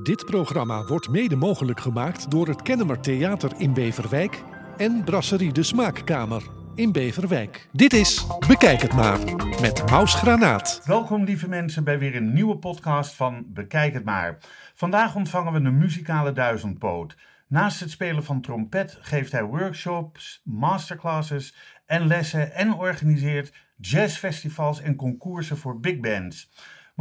Dit programma wordt mede mogelijk gemaakt door het Kennemer Theater in Beverwijk en Brasserie de Smaakkamer in Beverwijk. Dit is Bekijk het maar met Maus Granaat. Welkom lieve mensen bij weer een nieuwe podcast van Bekijk het maar. Vandaag ontvangen we een muzikale duizendpoot. Naast het spelen van trompet geeft hij workshops, masterclasses en lessen en organiseert jazzfestivals en concoursen voor big bands.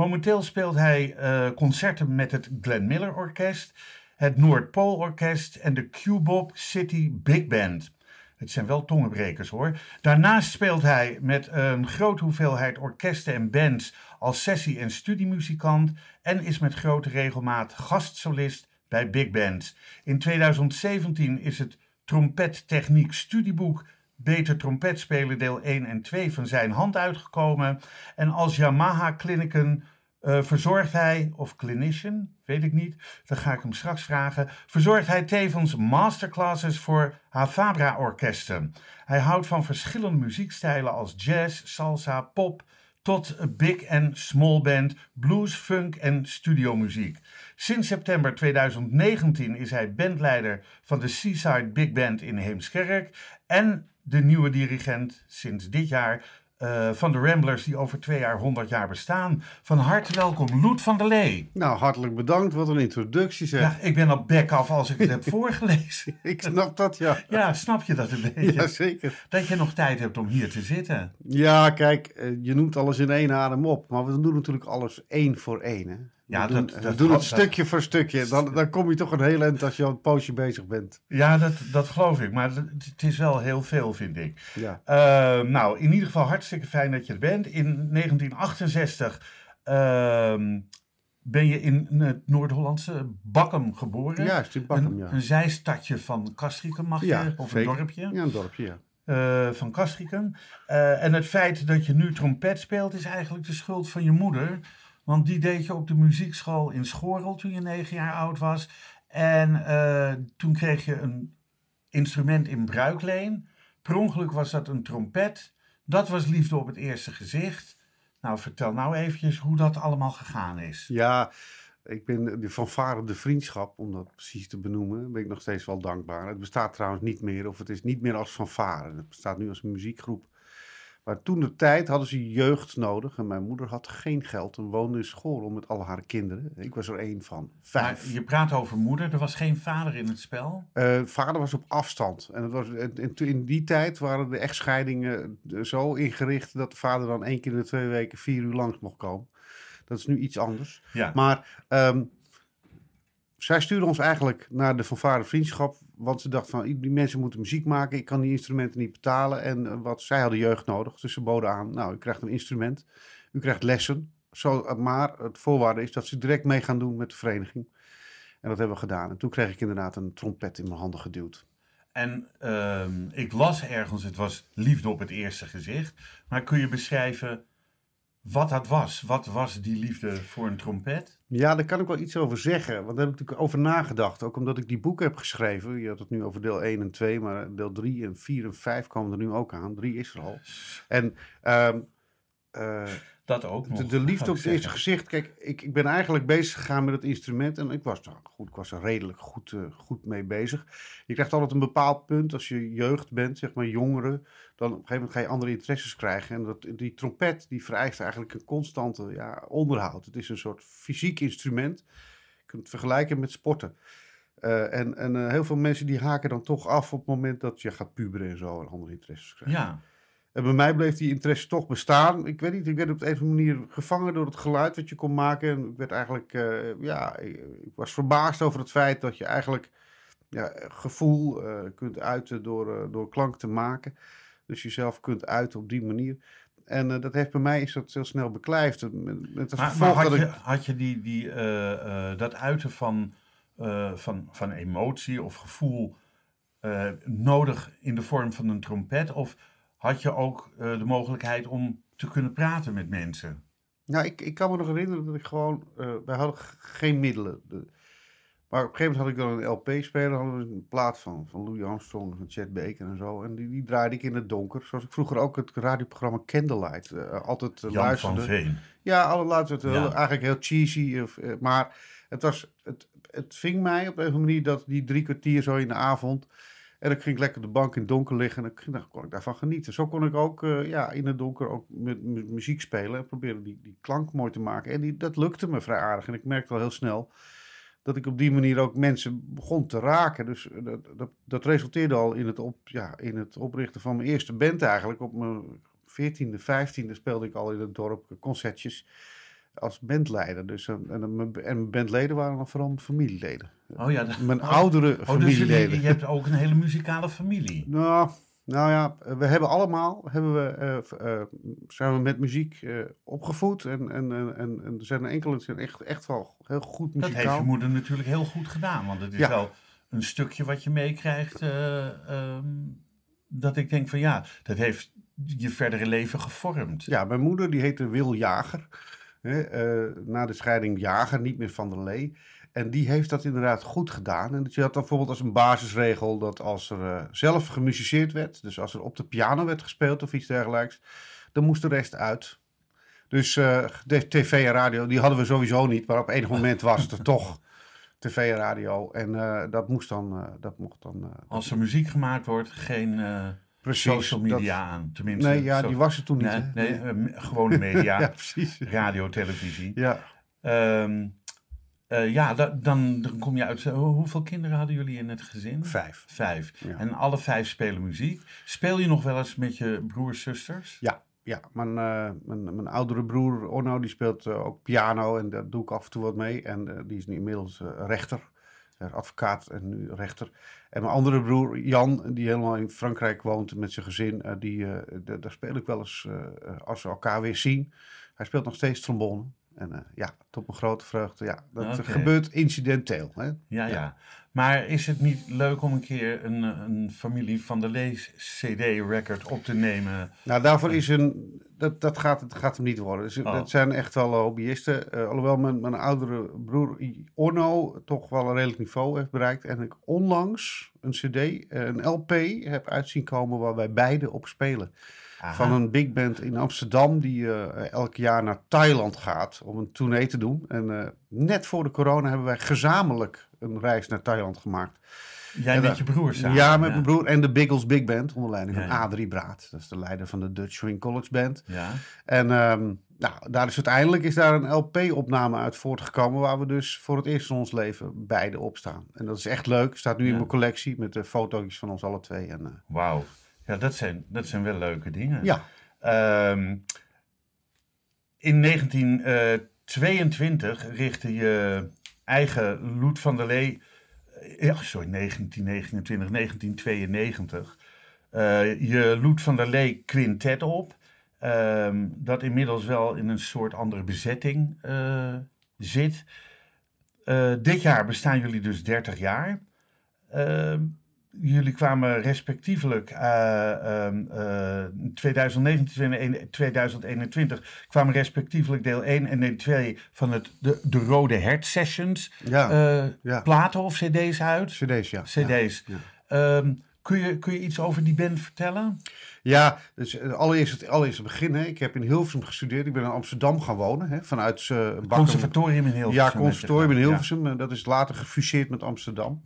Momenteel speelt hij uh, concerten met het Glenn Miller Orkest, het Noordpool Orkest en de Q-Bob City Big Band. Het zijn wel tongenbrekers hoor. Daarnaast speelt hij met een grote hoeveelheid orkesten en bands als sessie- en studiemuzikant en is met grote regelmaat gastsolist bij big bands. In 2017 is het trompettechniek studieboek Beter Trompet Spelen deel 1 en 2 van zijn hand uitgekomen. En als Yamaha Clinicum uh, verzorgt hij, of clinician, weet ik niet, dat ga ik hem straks vragen, verzorgt hij tevens masterclasses voor Havabra orkesten. Hij houdt van verschillende muziekstijlen als jazz, salsa, pop, tot big en small band, blues, funk en studiomuziek. Sinds september 2019 is hij bandleider van de Seaside Big Band in Heemskerk en de nieuwe dirigent sinds dit jaar uh, van de Ramblers die over twee jaar 100 jaar bestaan. Van harte welkom, Loet van der Lee. Nou, hartelijk bedankt. Wat een introductie zeg. Ja, ik ben al bek af als ik het heb voorgelezen. ik snap dat, ja. Ja, snap je dat een beetje? Ja, zeker. Dat je nog tijd hebt om hier te zitten. Ja, kijk, eh, je noemt alles in één adem op. Maar we doen natuurlijk alles één voor één, hè. Ja, we doen, dat, we dat, doen het dat, stukje voor stukje. Dan, dan kom je toch een heel eind als je al een poosje bezig bent. Ja, dat, dat geloof ik. Maar het is wel heel veel, vind ik. Ja. Uh, nou, in ieder geval hartstikke fijn dat je er bent. In 1968 uh, ben je in het Noord-Hollandse Bakkum geboren. Juist, in Bakkum, een, ja. Een zijstadje van Castricum, mag je? Ja, of zeker. een dorpje? Ja, een dorpje, ja. Uh, van Castricum. Uh, en het feit dat je nu trompet speelt is eigenlijk de schuld van je moeder. Want die deed je op de muziekschool in Schorel toen je negen jaar oud was. En uh, toen kreeg je een instrument in bruikleen. Per ongeluk was dat een trompet. Dat was liefde op het eerste gezicht. Nou, vertel nou eventjes hoe dat allemaal gegaan is. Ja, ik ben de fanfare de vriendschap, om dat precies te benoemen, ben ik nog steeds wel dankbaar. Het bestaat trouwens niet meer, of het is niet meer als fanfare. Het bestaat nu als een muziekgroep. Maar toen de tijd hadden ze jeugd nodig. En mijn moeder had geen geld en woonde in school met al haar kinderen. Ik was er één van. Vijf. Maar je praat over moeder. Er was geen vader in het spel? Uh, vader was op afstand. En, het was, en in die tijd waren de echtscheidingen zo ingericht dat de vader dan één keer in de twee weken vier uur langs mocht komen. Dat is nu iets anders. Ja. Maar um, zij stuurde ons eigenlijk naar de fanfare vriendschap. Want ze dacht van, die mensen moeten muziek maken. Ik kan die instrumenten niet betalen. En uh, wat, zij hadden jeugd nodig. Dus ze boden aan, nou, u krijgt een instrument. U krijgt lessen. Zo, maar het voorwaarde is dat ze direct mee gaan doen met de vereniging. En dat hebben we gedaan. En toen kreeg ik inderdaad een trompet in mijn handen geduwd. En uh, ik las ergens, het was liefde op het eerste gezicht. Maar kun je beschrijven wat dat was. Wat was die liefde voor een trompet? Ja, daar kan ik wel iets over zeggen. Want daar heb ik natuurlijk over nagedacht. Ook omdat ik die boeken heb geschreven. Je had het nu over deel 1 en 2, maar deel 3 en 4 en 5 komen er nu ook aan. 3 is er al. En um, uh, dat ook nog, de, de liefde op het eerste gezicht. Kijk, ik, ik ben eigenlijk bezig gegaan met het instrument. En ik was, nou, goed, ik was er redelijk goed, uh, goed mee bezig. Je krijgt altijd een bepaald punt als je jeugd bent, zeg maar jongeren. Dan op een gegeven moment ga je andere interesses krijgen. En dat, die trompet die vereist eigenlijk een constante ja, onderhoud. Het is een soort fysiek instrument. Je kunt het vergelijken met sporten. Uh, en en uh, heel veel mensen die haken dan toch af op het moment dat je gaat puberen en zo en andere interesses krijgt. Ja. En bij mij bleef die interesse toch bestaan. Ik weet niet, ik werd op de een of andere manier gevangen door het geluid wat je kon maken. En ik werd eigenlijk, uh, ja, ik, ik, was verbaasd over het feit dat je eigenlijk ja, gevoel uh, kunt uiten door, uh, door klank te maken. Dus jezelf kunt uiten op die manier. En dat heeft bij mij is dat heel snel beklijfd. Met, met maar, maar had, dat je, ik... had je die, die, dat uiten van, van, van emotie of gevoel nodig in de vorm van een trompet? Of had je ook uh, de mogelijkheid om te kunnen praten met mensen? Nou, ik, ik kan me nog herinneren dat ik gewoon... Uh, wij hadden geen middelen. De, maar op een gegeven moment had ik dan een LP-speler. hadden we een plaat van, van Louis Armstrong, van Chet Baker en zo. En die, die draaide ik in het donker. Zoals ik vroeger ook het radioprogramma Candlelight uh, altijd Jan luisterde. van Veen. Ja, alle luisterde. Ja. Heel, eigenlijk heel cheesy. Of, maar Het, was, het, het ving mij op een of andere manier dat die drie kwartier zo in de avond. En dan ging ik lekker de bank in het donker liggen en dan, kon ik daarvan genieten. Zo kon ik ook eh, ja, in het donker ook met, muziek spelen en proberen die, die klank mooi te maken. En die, dat lukte me vrij aardig. En ik merkte al heel snel dat ik op die manier ook mensen begon te raken. Dus eh, dat, dat, dat resulteerde al in het, op, ja, in het oprichten van mijn eerste band eigenlijk. Op mijn 14e, 15e speelde ik al in het dorp concertjes als bandleider. Dus, eh, en, en, mijn- en bandleden waren dan vooral familieleden. Oh ja, dat- Mijn oh, oudere Oh, dus familieleden. je hebt ook een hele muzikale familie. Nou, nou ja, we hebben allemaal, hebben we, eh, eh, zijn we met muziek opgevoed. En, en, en, en, er zijn enkele zijn echt, echt wel heel goed Dat heeft muzikaal. je moeder natuurlijk heel goed gedaan. Want het is Ja. wel een stukje wat je meekrijgt. eh, ehm, dat ik denk van ja, dat heeft je verdere leven gevormd. Ja, mijn moeder die heette Wil Jager. Eh, na de scheiding Jager, niet meer Van der Lee. En die heeft dat inderdaad goed gedaan. En je had dan bijvoorbeeld als een basisregel dat als er eh, zelf gemusiceerd werd, dus als er op de piano werd gespeeld of iets dergelijks, dan moest de rest uit. Dus eh, de tv en radio, die hadden we sowieso niet, maar op enig moment was het er toch tv en radio. En dat moest dan, dat mocht dan. Als er muziek gemaakt wordt, geen precies. social dat- media aan. Tenminste, nee, ja, zo- die was er toen niet. Nee, eh, gewone media, ja, precies. radio, televisie. Ja. Ehm, eh, ja, da- dan, dan kom je uit. eh, hoeveel kinderen hadden jullie in het gezin? Vijf. Vijf. Ja. En alle vijf spelen muziek. Speel je nog wel eens met je broers, zusters? Ja, ja. Mijn, mijn, mijn oudere broer Orno die speelt ook piano en daar doe ik af en toe wat mee. En die is nu inmiddels rechter, advocaat en nu rechter. En mijn andere broer Jan, die helemaal in Frankrijk woont met zijn gezin, eh, die, eh, daar speel ik wel eens eh, als we elkaar weer zien. Hij speelt nog steeds trombone. En ja, tot mijn grote vreugde, ja, dat gebeurt incidenteel. Hè? Ja, ja, Ja. Maar is het niet leuk om een keer een, een familie van de Lees CD-record op te nemen? Nou, daarvoor is een. Dat, dat gaat, het gaat hem niet worden. Dus, Oh. Dat zijn echt wel eh, hobbyisten. Eh, alhoewel mijn, mijn oudere broer Orno toch wel een redelijk niveau heeft bereikt. En ik onlangs een CD, eh, een LP heb uitzien komen waar wij beide op spelen. Aha. Van een big band in Amsterdam die elk jaar naar Thailand gaat om een tournee te doen. En net voor de corona hebben wij gezamenlijk een reis naar Thailand gemaakt. Jij en met je broer samen? Ja, met mijn broer en de Biggles Big Band onder leiding van. Adrie Braat. Dat is de leider van de Dutch Swing College Band. Ja. En ehm, nou, daar is uiteindelijk is daar een LP-opname uit voortgekomen, waar we dus voor het eerst in ons leven beide op staan. En dat is echt leuk. Staat nu in mijn collectie met de foto's van ons alle twee. En, eh, Wauw. Ja, dat zijn, dat zijn wel leuke dingen. ja, Ehm, in 1922 richtte je eigen Loet van der Lee. Eh, Ja, sorry, 1929, 1992. eh, je Loet van der Lee Quintet op. ehm, dat inmiddels wel in een soort andere bezetting eh, zit. Dit jaar bestaan jullie dus 30 jaar. Jullie kwamen respectievelijk eh, ehm, eh, 2019 en 2021 kwamen respectievelijk deel 1 en deel 2 van het, de, de Rode Hert Sessions ja. eh, ja. platen of cd's uit. CD's, ja. cd's. Ja. Ehm, kun, je, kun je iets over die band vertellen? Ja, dus allereerst het allereerste begin. Hè. Ik heb in Hilversum gestudeerd. Ik ben in Amsterdam gaan wonen. Hè, vanuit uh, Bakken. Conservatorium in Hilversum. Ja, conservatorium in Ja. Hilversum. eh, Dat is later gefuseerd met Amsterdam.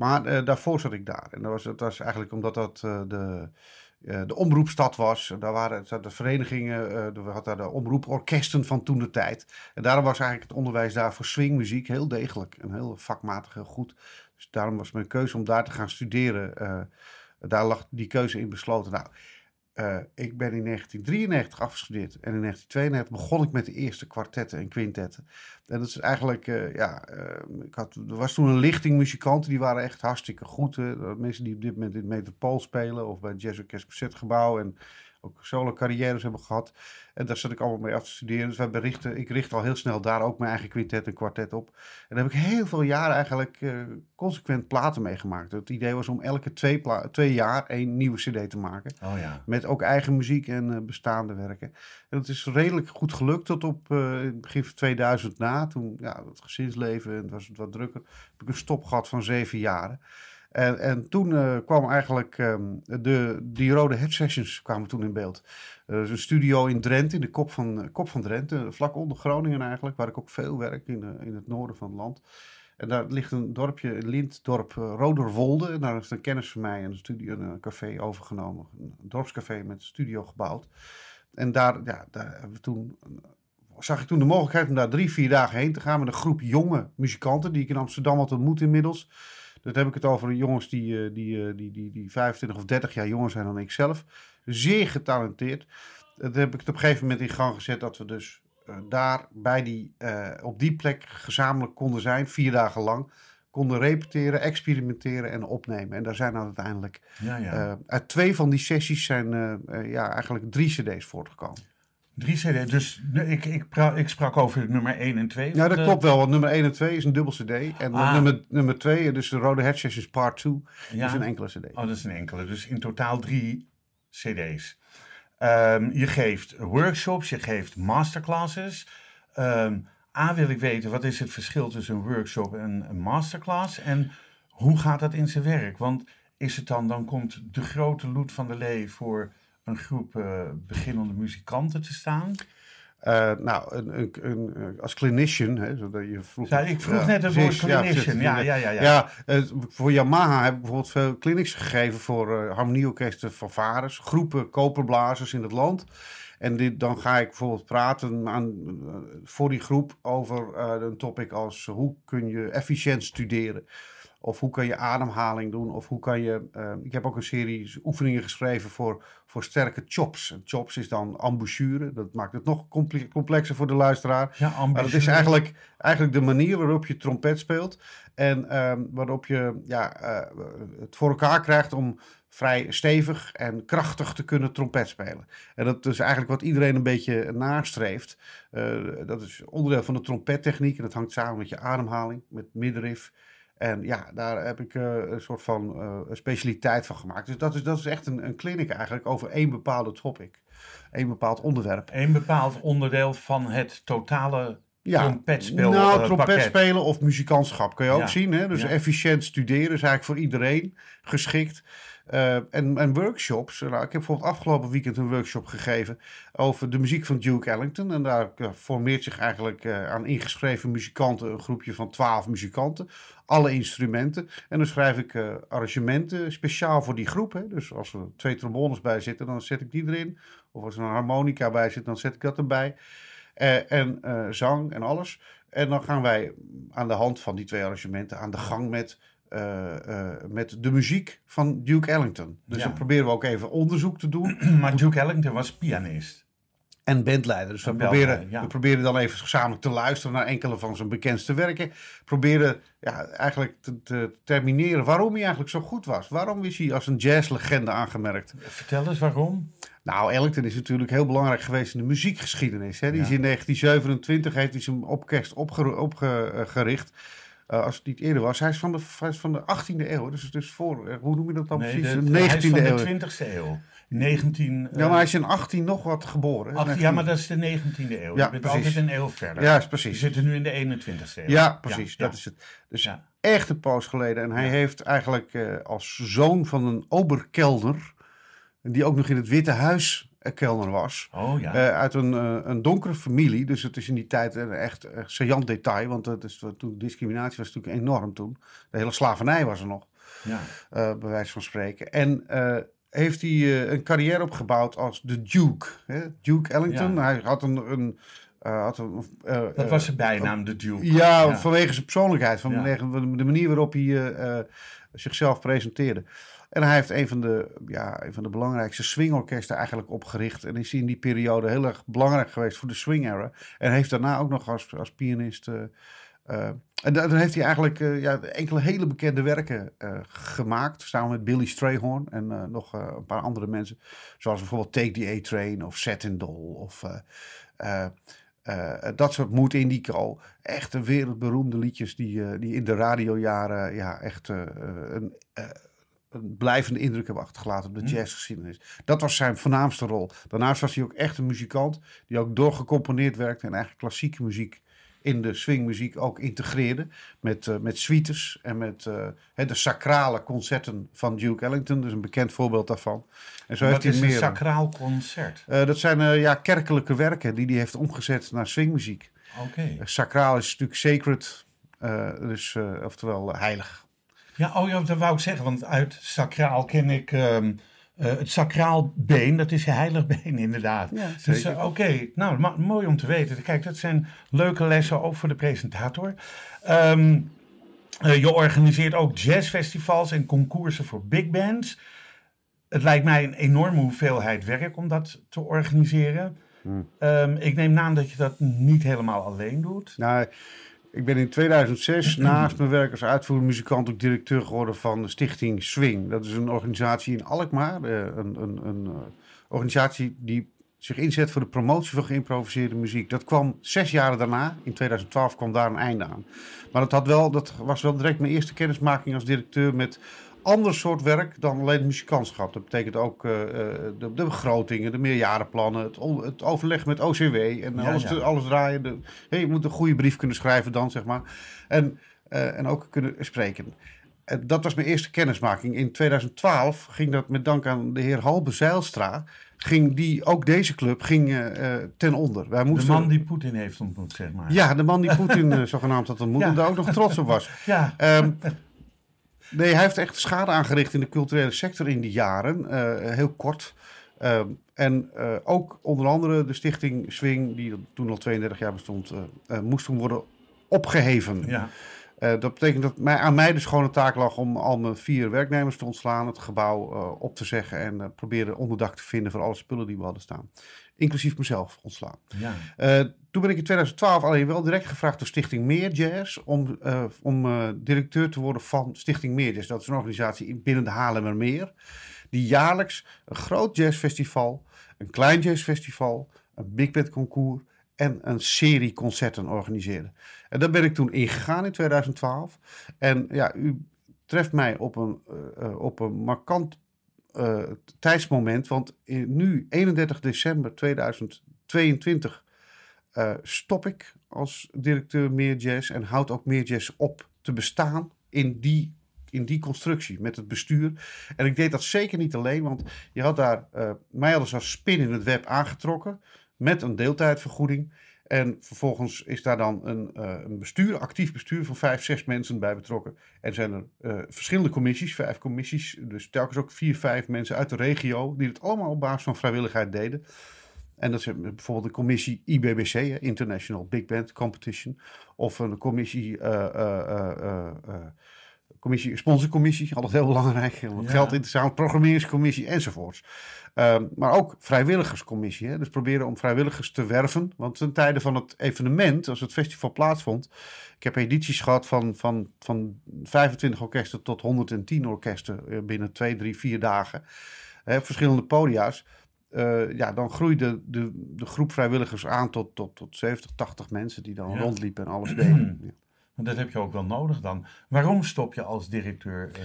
Maar eh, daarvoor zat ik daar. En dat was, was eigenlijk omdat dat eh, de, eh, de omroepstad was. Daar waren de verenigingen, we hadden daar de omroeporkesten van toen de tijd. En daarom was eigenlijk het onderwijs daar voor swingmuziek heel degelijk. En heel vakmatig, heel goed. Dus daarom was mijn keuze om daar te gaan studeren. daar lag die keuze in besloten. Nou, uh, ik ben in 1993 afgestudeerd en in 1992 begon ik met de eerste kwartetten en quintetten. En dat is eigenlijk, uh, ja, uh, ik had, er was toen een lichting muzikanten, die waren echt hartstikke goed. Mensen die op dit moment in het Metropool spelen of bij het Jazz Orkest Concertgebouw en ook solo carrières hebben gehad. En daar zat ik allemaal mee af te studeren. Dus wij berichten, ik richt al heel snel daar ook mijn eigen quintet en kwartet op. En daar heb ik heel veel jaren eigenlijk uh, consequent platen meegemaakt. Het idee was om elke twee, twee jaar één nieuwe cd te maken. Oh ja. Met ook eigen muziek en uh, bestaande werken. En dat is redelijk goed gelukt tot op uh, het begin van 2000 na. Toen, ja, het gezinsleven en het was het wat drukker. Heb ik een stop gehad van zeven jaren. En, en toen uh, kwam eigenlijk um, de, die rode head sessions kwamen toen in beeld. Uh, een studio in Drenthe, in de kop van, kop van Drenthe, vlak onder Groningen eigenlijk, waar ik ook veel werk in, in het noorden van het land. En daar ligt een dorpje, een lintdorp, uh, Roderwolde. En daar is een kennis van mij een studio, een café overgenomen. Een dorpscafé met studio gebouwd. En daar, ja, daar hebben we toen zag ik toen de mogelijkheid om daar drie, vier dagen heen te gaan met een groep jonge muzikanten die ik in Amsterdam had ontmoet inmiddels. Dat heb ik het over jongens die, eh, die, eh, die, die, die 25 of 30 jaar jonger zijn dan ik zelf. Zeer getalenteerd. Dat heb ik het op een gegeven moment in gang gezet dat we dus uh, daar bij die, op die plek gezamenlijk konden zijn, vier dagen lang. Konden repeteren, experimenteren en opnemen. En daar zijn dan uiteindelijk ja, ja. uit twee van die sessies zijn ja, eigenlijk drie cd's voortgekomen. Drie CD. Dus ik, ik, ik sprak over nummer 1 en 2. Ja, dat klopt wel. Want nummer 1 en 2 is een dubbel CD. En ah. nummer, nummer 2, dus de Rode Head Sessions Part 2, ja. is een enkele CD. Oh, dat is een enkele. Dus in totaal drie CD's. Um, je geeft workshops, je geeft masterclasses. Um, A, wil ik weten, wat is het verschil tussen een workshop en een masterclass? En hoe gaat dat in zijn werk? Want is het dan, dan komt de grote loot van de lee voor een groep uh, beginnende muzikanten te staan? Uh, nou, een, een, een, als clinician, hè, zodat je vroeg... Ja, ik vroeg net het woord clinician, ja, ja, ja. Ja, ja. Uh, voor Yamaha heb ik bijvoorbeeld veel clinics gegeven voor uh, harmonieorkesten van vaders, groepen koperblazers in het land. En dit, dan ga ik bijvoorbeeld praten aan, voor die groep over een topic als hoe kun je efficiënt studeren. Of hoe kan je ademhaling doen? Of hoe kan je. Uh, ik heb ook een serie oefeningen geschreven voor, voor sterke chops. En chops is dan embouchure. Dat maakt het nog complexer voor de luisteraar. Ja, maar dat is eigenlijk, eigenlijk de manier waarop je trompet speelt. En uh, waarop je ja, uh, het voor elkaar krijgt om vrij stevig en krachtig te kunnen trompet spelen. En dat is eigenlijk wat iedereen een beetje nastreeft. Uh, dat is onderdeel van de trompettechniek. En dat hangt samen met je ademhaling, met middenrif. En ja, daar heb ik uh, een soort van uh, specialiteit van gemaakt. Dus dat is, dat is echt een, een clinic eigenlijk over één bepaalde topic. Eén bepaald onderwerp. Eén bepaald onderdeel van het totale ja, trompetspelen. Nou, trompetspelen of muzikantschap kun je ook zien. Hè? Dus efficiënt studeren is eigenlijk voor iedereen geschikt. Uh, en, en, workshops. Nou, ik heb bijvoorbeeld afgelopen weekend een workshop gegeven over de muziek van Duke Ellington. En daar formeert zich eigenlijk uh, aan ingeschreven muzikanten een groepje van twaalf muzikanten. Alle instrumenten. En dan schrijf ik arrangementen speciaal voor die groep. Hè. Dus als er twee trombones bij zitten, dan zet ik die erin. Of als er een harmonica bij zit, dan zet ik dat erbij. en zang en alles. En dan gaan wij aan de hand van die twee arrangementen aan de gang met uh, uh, met de muziek van Duke Ellington. Dus ja. dan proberen we ook even onderzoek te doen. maar Duke Ellington was pianist. En bandleider. Dus we, proberen, ja. we proberen dan even gezamenlijk te luisteren naar enkele van zijn bekendste werken. Proberen ja, eigenlijk te, te, termineren waarom hij eigenlijk zo goed was. Waarom is hij als een jazzlegende aangemerkt? Vertel eens waarom. Nou, Ellington is natuurlijk heel belangrijk geweest in de muziekgeschiedenis. Hè. Die is in 1927 heeft hij zijn orkest opgericht. Uh, als het niet eerder was. Hij is van de, is van de 18e eeuw. Dus, dus voor, eh, hoe noem je dat dan nee, precies? De, 19e hij is van eeuw. de 20e eeuw. 19, ja, maar hij is in 18 nog wat geboren. 18, ja, maar dat is de 19e eeuw. Ja, je bent precies. altijd een eeuw verder. Ja, is precies. We zitten nu in de 21e eeuw. Ja, precies. Ja, dat is het. Dus ja. echt een poos geleden. En hij heeft eigenlijk uh, als zoon van een oberkelner, die ook nog in het Witte Huis kelner was. Oh, ja. Uh, uit een, uh, een donkere familie. Dus het is in die tijd een echt, echt saillant detail. Want het is, toen, discriminatie was natuurlijk enorm toen. De hele slavernij was er nog. Ja. Uh, bij wijze van spreken. En heeft hij een carrière opgebouwd als de Duke. Hè? Duke Ellington. Ja. Hij had een... een had een, dat was zijn bijnaam, de Duke. Ja, ja, vanwege zijn persoonlijkheid. Van de manier waarop hij zichzelf presenteerde. En hij heeft een van de, ja, een van de belangrijkste swingorkesten eigenlijk opgericht. En is in die periode heel erg belangrijk geweest voor de swing era. En heeft daarna ook nog als, als pianist... Uh, uh, en dan heeft hij eigenlijk uh, ja, enkele hele bekende werken gemaakt. Samen met Billy Strayhorn en nog een paar andere mensen. Zoals bijvoorbeeld Take the A-Train of Set in Doll of... dat soort Mood Indico. Echt wereldberoemde liedjes die, die in de radiojaren ja, echt een een blijvende indruk hebben achtergelaten op de hm. jazzgeschiedenis. Dat was zijn voornaamste rol. Daarnaast was hij ook echt een muzikant die ook doorgecomponeerd werkte en eigenlijk klassieke muziek in de swingmuziek ook integreerde. Met, uh, met suites en met uh, de sacrale concerten van Duke Ellington. Dus een bekend voorbeeld daarvan. En zo Wat heeft is hij meer, een sacraal concert? Uh, dat zijn ja, kerkelijke werken die hij heeft omgezet naar swingmuziek. Oké. Okay. sacraal is natuurlijk sacred, dus oftewel heilig. Ja, oh ja, dat wou ik zeggen, want uit sacraal ken ik... Um, uh, het sacraal been, dat is je heilig been inderdaad. Ja, dus uh, oké, nou mooi om te weten. Kijk, dat zijn leuke lessen ook voor de presentator. Um, uh, je organiseert ook jazzfestivals en concoursen voor big bands. Het lijkt mij een enorme hoeveelheid werk om dat te organiseren. Hmm. Um, ik neem aan dat je dat niet helemaal alleen doet. Nou, ik ben in 2006 naast mijn werk als uitvoerend muzikant ook directeur geworden van de stichting Swing. Dat is een organisatie in Alkmaar. Eh, een, een, een eh, organisatie die zich inzet voor de promotie van geïmproviseerde muziek. Dat kwam zes jaar daarna, in 2012 kwam daar een einde aan. Maar dat, had wel, dat was wel direct mijn eerste kennismaking als directeur met ander soort werk dan alleen muzikantschap. Dat betekent ook uh, de, de, begrotingen, de meerjarenplannen, het, het overleg met OCW en alles, alles draaien. De, hey, je moet een goede brief kunnen schrijven dan, zeg maar. En, uh, en ook kunnen spreken. dat was mijn eerste kennismaking. In 2012 ging dat met dank aan de heer Halbe Zeilstra. Ging die, ook deze club ging ten onder. Wij moesten, de man die Poetin heeft ontmoet, zeg maar. Ja, de man die Poetin zogenaamd had ontmoet en daar ook nog trots op was. Ja. Um, Nee, hij heeft echt schade aangericht in de culturele sector in die jaren. Uh, heel kort. Uh, en uh, ook onder andere de stichting Swing, die toen al 32 jaar bestond, moest toen worden opgeheven. Ja. dat betekent dat mij, aan mij de schone taak lag om al mijn vier werknemers te ontslaan, het gebouw op te zeggen en proberen onderdak te vinden voor alle spullen die we hadden staan inclusief mezelf ontslaan. Ja. Uh, toen ben ik in 2012 alleen wel direct gevraagd door Stichting Meer Jazz om, uh, om uh, directeur te worden van Stichting Meer Jazz. Dat is een organisatie binnen de Haarlemmermeer die jaarlijks een groot jazzfestival, een klein jazzfestival, een big band concours en een serie concerten organiseren. En daar ben ik toen ingegaan in 2012. En ja, u treft mij op een, op een markant uh, tijdsmoment. Want in, nu, 31 december 2022, uh, stop ik als directeur Meer Jazz en houd ook Meer Jazz op te bestaan in die, in die constructie met het bestuur. En ik deed dat zeker niet alleen, want je had daar uh, mij hadden als spin in het web aangetrokken met een deeltijdvergoeding. En vervolgens is daar dan een, uh, een bestuur, actief bestuur van vijf, zes mensen bij betrokken. En zijn er uh, verschillende commissies, vijf commissies, dus telkens ook vier, vijf mensen uit de regio, die het allemaal op basis van vrijwilligheid deden. En dat is bijvoorbeeld de commissie IBBC, International Big Band Competition, of een commissie, uh, commissie sponsorcommissie, altijd heel belangrijk, ja. geld in te zamelen, programmeringscommissie enzovoorts. Um, maar ook vrijwilligerscommissie. Hè? Dus proberen om vrijwilligers te werven. Want ten tijde van het evenement, als het festival plaatsvond. Ik heb edities gehad van, van, van 25 orkesten tot 110 orkesten eh, binnen twee, drie, vier dagen. Hè, verschillende podia's. Uh, ja, dan groeide de, de groep vrijwilligers aan tot, tot, tot 70, 80 mensen die dan ja. rondliepen en alles deden. Ja. Dat heb je ook wel nodig dan. Waarom stop je als directeur? Uh...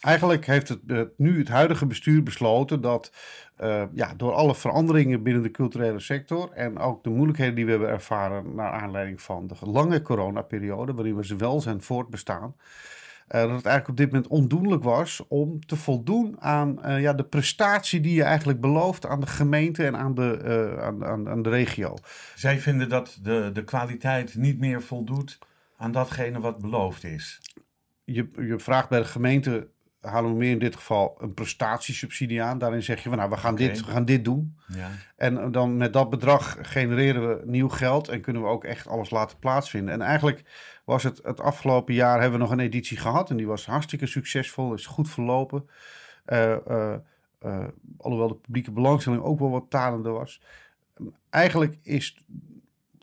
Eigenlijk heeft het, het, nu het huidige bestuur besloten dat uh, ja, door alle veranderingen binnen de culturele sector en ook de moeilijkheden die we hebben ervaren naar aanleiding van de lange coronaperiode, waarin we ze wel zijn voortbestaan, dat het eigenlijk op dit moment ondoenlijk was om te voldoen aan ja, de prestatie die je eigenlijk belooft aan de gemeente en aan de, aan, aan, aan de regio. Zij vinden dat de, de kwaliteit niet meer voldoet aan datgene wat beloofd is. Je, je vraagt bij de gemeente halen we meer in dit geval een prestatiesubsidie aan. Daarin zeg je, van, nou, we gaan, dit, we gaan dit doen. Ja. En dan met dat bedrag genereren we nieuw geld en kunnen we ook echt alles laten plaatsvinden. En eigenlijk was het het afgelopen jaar, hebben we nog een editie gehad en die was hartstikke succesvol, is goed verlopen. Uh, uh, uh, alhoewel de publieke belangstelling ook wel wat talender was. Eigenlijk is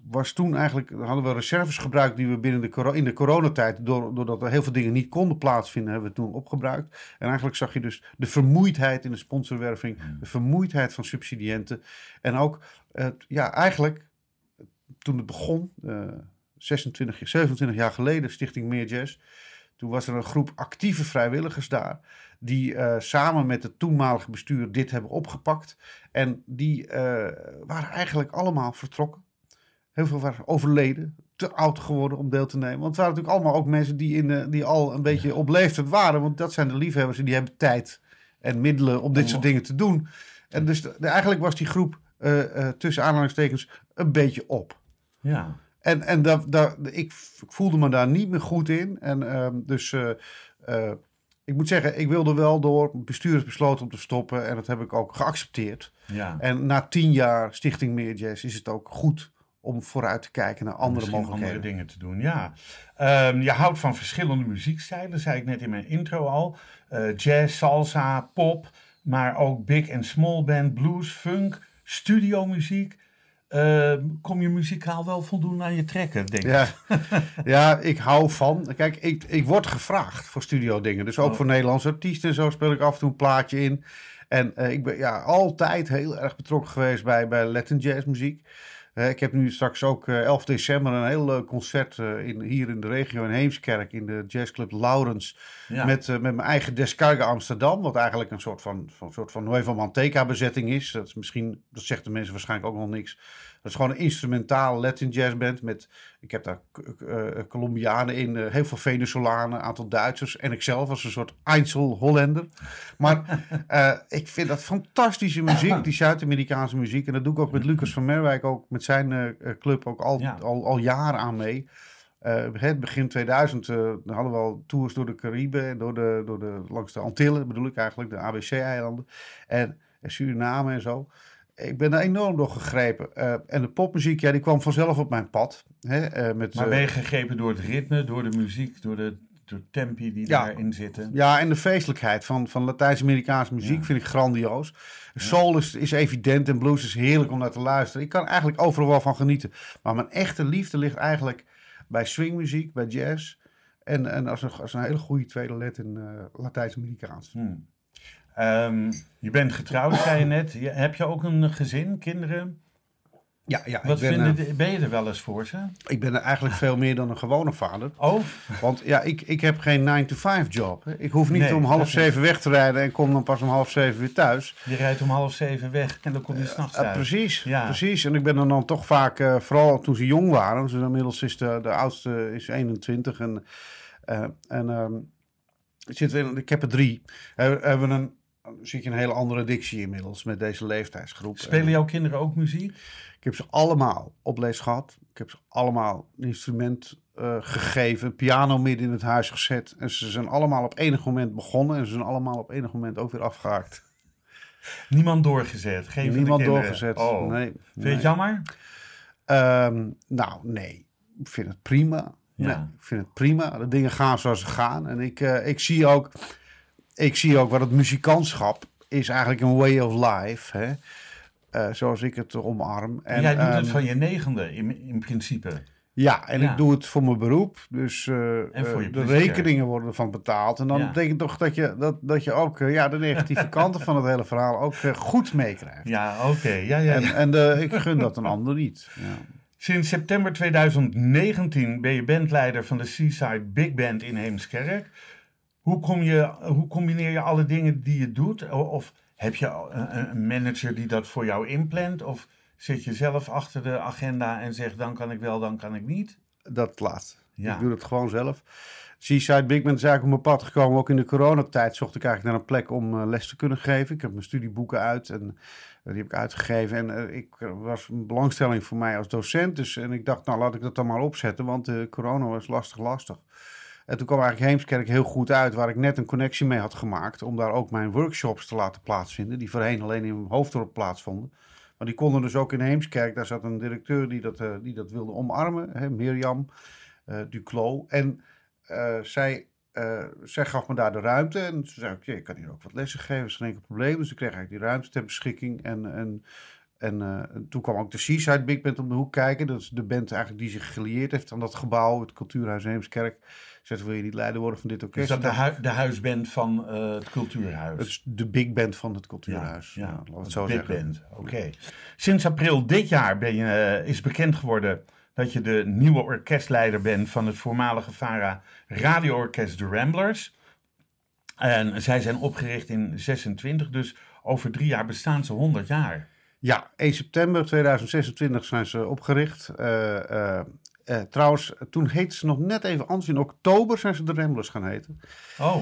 was toen eigenlijk, hadden we reserves gebruikt die we binnen de, in de coronatijd, doordat er heel veel dingen niet konden plaatsvinden, hebben we toen opgebruikt. En eigenlijk zag je dus de vermoeidheid in de sponsorwerving, de vermoeidheid van subsidiënten. En ook, ja, eigenlijk, toen het begon, uh, 26, 27 jaar geleden, Stichting Meer Jazz, toen was er een groep actieve vrijwilligers daar, die uh, samen met het toenmalige bestuur dit hebben opgepakt. En die uh, waren eigenlijk allemaal vertrokken. Heel veel waren overleden. te oud geworden om deel te nemen. Want het waren natuurlijk allemaal ook mensen die, in, de- die al een beetje op leeftijd waren. Want dat zijn de liefhebbers en die hebben tijd en middelen om dit soort dingen te doen. En dus de- eigenlijk was die groep eh, eh, tussen aanhalingstekens een beetje op. Ja. En, en da, da, ik voelde me daar niet meer goed in. En ehm, dus eh, eh, ik moet zeggen, ik wilde wel door. Het bestuur is besloten om te stoppen. En dat heb ik ook geaccepteerd. ja. En na tien jaar Stichting Meer Jazz is het ook goed om vooruit te kijken naar andere Misschien mogelijkheden. andere dingen te doen, ja. Ehm, je houdt van verschillende muziekstijlen, zei ik net in mijn intro al. Eh, jazz, salsa, pop, maar ook big en small band, blues, funk, studiomuziek. Ehm, kom je muzikaal wel voldoende aan je trekken, denk ik? Ja, ja, ik hou van. Kijk, ik, ik word gevraagd voor studio dingen. Dus ook Oh. voor Nederlandse artiesten en zo speel ik af en toe een plaatje in. En eh, ik ben ja, altijd heel erg betrokken geweest bij, bij Latin jazz muziek. Eh, ik heb nu straks ook eh, 11 december een heel leuk concert eh, in, hier in de regio in Heemskerk in de jazzclub Laurens. Ja. Met, eh, met mijn eigen Descarga Amsterdam, wat eigenlijk een soort van, van, soort van Nueva Manteca bezetting is. Dat is misschien, dat zegt de mensen waarschijnlijk ook nog niks. Dat is gewoon een instrumentaal Latin jazz band met, ik heb daar eh, Colombianen in, eh, heel veel Venezolanen, een aantal Duitsers en ikzelf als een soort Einzel Hollander. Maar eh, ik vind dat fantastische muziek, die Zuid-Amerikaanse muziek. En dat doe ik ook met Lucas van Merwijk, ook met zijn club ook al, Ja. al, al jaren aan mee. Het begin 2000 eh, dan hadden we al tours door de Cariben en door de, door de, langs de Antillen, bedoel ik eigenlijk, de ABC-eilanden en, en Suriname en zo. Ik ben daar enorm door gegrepen. Eh, en de popmuziek, ja, die kwam vanzelf op mijn pad. Hè, eh, met, Maar eh, ben je gegrepen door het ritme, door de muziek, door de, door de tempi die Ja. daarin zitten? Ja, en de feestelijkheid van, van Latijns-Amerikaanse muziek Ja. vind ik grandioos. Soul is, is evident en blues is heerlijk om naar te luisteren. Ik kan eigenlijk overal wel van genieten. Maar mijn echte liefde ligt eigenlijk bij swingmuziek, bij jazz. En, en als, een, als een hele goede tweede let in Latijns-Amerikaans. Hmm. Ehm, je bent getrouwd, zei je net. Je- heb je ook een gezin, kinderen? Ja, ja Wat ik, ben, vinden eh, de- ben je er wel eens voor ze? ik ben er eigenlijk veel meer dan een gewone vader. Oh, Want ja, ik, ik heb geen 9-to-5 job. Ik hoef niet Nee, om half zeven weg te rijden en kom dan pas om half zeven weer thuis. je rijdt om half zeven weg en dan kom je s'nachts Ja, thuis. precies, Ja. precies. En ik ben er dan toch vaak, eh, vooral toen ze jong waren, dus inmiddels is de, de oudste is 21 en, eh, en ehm, zit in, ik heb er drie. Hebben hebben we een, zit je een hele andere dictie inmiddels met deze leeftijdsgroep. Spelen En jouw kinderen ook muziek? Ik heb ze allemaal op les gehad. Ik heb ze allemaal een instrument eh, gegeven, piano midden in het huis gezet. En ze zijn allemaal op enig moment begonnen en ze zijn allemaal op enig moment ook weer afgehaakt. Niemand doorgezet? Geen Niemand doorgezet. Oh. Nee, Vind je nee. het jammer? Ehm, nou, nee. Ik vind het prima. Ja. Nee, ik vind het prima. De dingen gaan zoals ze gaan. En ik, eh, ik, zie ook, ik zie ook wat het muzikantschap is eigenlijk een way of life. Hè? Eh, zoals ik het omarm. En jij doet het ehm, van je negende in, in principe. Ja, en Ja. ik doe het voor mijn beroep. Dus En voor je eh, de rekeningen worden ervan betaald. En dan Ja. betekent toch dat je, dat, dat je ook ja, de negatieve kanten van het hele verhaal ook goed meekrijgt. Ja, oké. Ja, ja, En, ik gun dat een ander niet. Ja. Sinds september 2019 ben je bandleider van de Seaside Big Band in Heemskerk. Hoe, kom je, hoe combineer je alle dingen die je doet? Of heb je een, manager die dat voor jou inplant? Of zit je zelf achter de agenda en zegt dan kan ik wel, dan kan ik niet? Dat laatste. Ja. Ik doe het gewoon zelf. Seaside Big Band is eigenlijk op mijn pad gekomen. Ook in de coronatijd zocht ik eigenlijk naar een plek om eh, les te kunnen geven. Ik heb mijn studieboeken uit en eh, die heb ik uitgegeven. En eh, ik was een belangstelling voor mij als docent. Dus, en ik dacht, nou laat ik dat dan maar opzetten, want eh, corona was lastig, lastig. En toen kwam eigenlijk Heemskerk heel goed uit, waar ik net een connectie mee had gemaakt. Om daar ook mijn workshops te laten plaatsvinden, die voorheen alleen in hoofddorp plaatsvonden. Maar die konden dus ook in Heemskerk. Daar zat een directeur die dat, eh, die dat wilde omarmen, hè, Mirjam eh Duclos. En eh, zij, zij gaf me daar de ruimte. En ze zei, oké, ik kan hier ook wat lessen geven, dat is geen enkel probleem. Dus ik kreeg eigenlijk die ruimte ter beschikking. En, en, en, en toen kwam ook de Seaside Big Band om de hoek kijken. Dat is de band eigenlijk die zich gelieerd heeft aan dat gebouw, het Cultuurhuis Heemskerk. Zei, wil je niet leider worden van dit Is orkest? dat de, hui- de huisband van eh, het cultuurhuis? Het is de big band van het Cultuurhuis. Ja, we het zo Big zeggen. Band, oké. Sinds april dit jaar ben je, eh, is bekend geworden dat je de nieuwe orkestleider bent van het voormalige VARA radioorkest The Ramblers. En zij zijn opgericht in 26, dus over drie jaar bestaan ze 100 jaar. Ja, 1 september 2026 zijn ze opgericht. Eh, Eh, trouwens, toen heette ze nog net even anders. In oktober zijn ze de Ramblers gaan heten. Oh,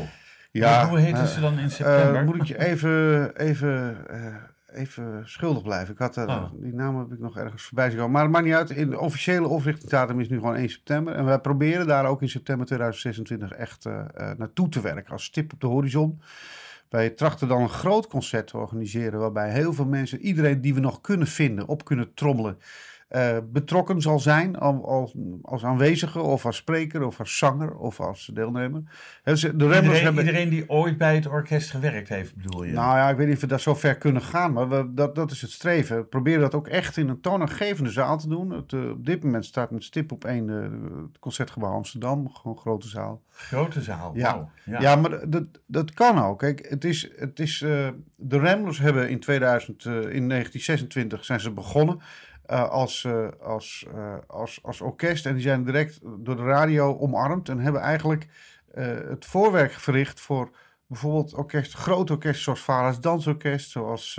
ja. Hoe heten eh, ze dan in september? eh, moet ik je even, even, even schuldig blijven. Ik had, Oh. Die naam heb ik nog ergens voorbij zien komen. Maar het maakt niet uit. In de officiële oprichtingsdatum is nu gewoon 1 september. En wij proberen daar ook in september 2026 echt naartoe te werken. Als stip op de horizon. Wij trachten dan een groot concert te organiseren. Waarbij heel veel mensen, iedereen die we nog kunnen vinden, op kunnen trommelen. Eh, betrokken zal zijn al- als, als aanwezige of als spreker of als zanger of als deelnemer. De Iedereen, hebben... iedereen die ooit bij het orkest gewerkt heeft, bedoel je? Nou ja, ik weet niet of we daar zo ver kunnen gaan, maar we, dat, dat is het streven. We proberen dat ook echt in een toonaangevende zaal te doen. Het, eh, op dit moment staat met stip op één eh, het Concertgebouw Amsterdam, gewoon een grote zaal. Grote zaal. Ja. wauw. Ja, maar dat, dat kan ook. Kijk, het is, het is, de Ramblers hebben in, 2000, eh, in 1926 zijn ze begonnen eh, als, eh, als, eh, als, als orkest. En die zijn direct door de radio omarmd en hebben eigenlijk het voorwerk verricht voor bijvoorbeeld orkest, grote orkesten zoals Vara's Dansorkest, zoals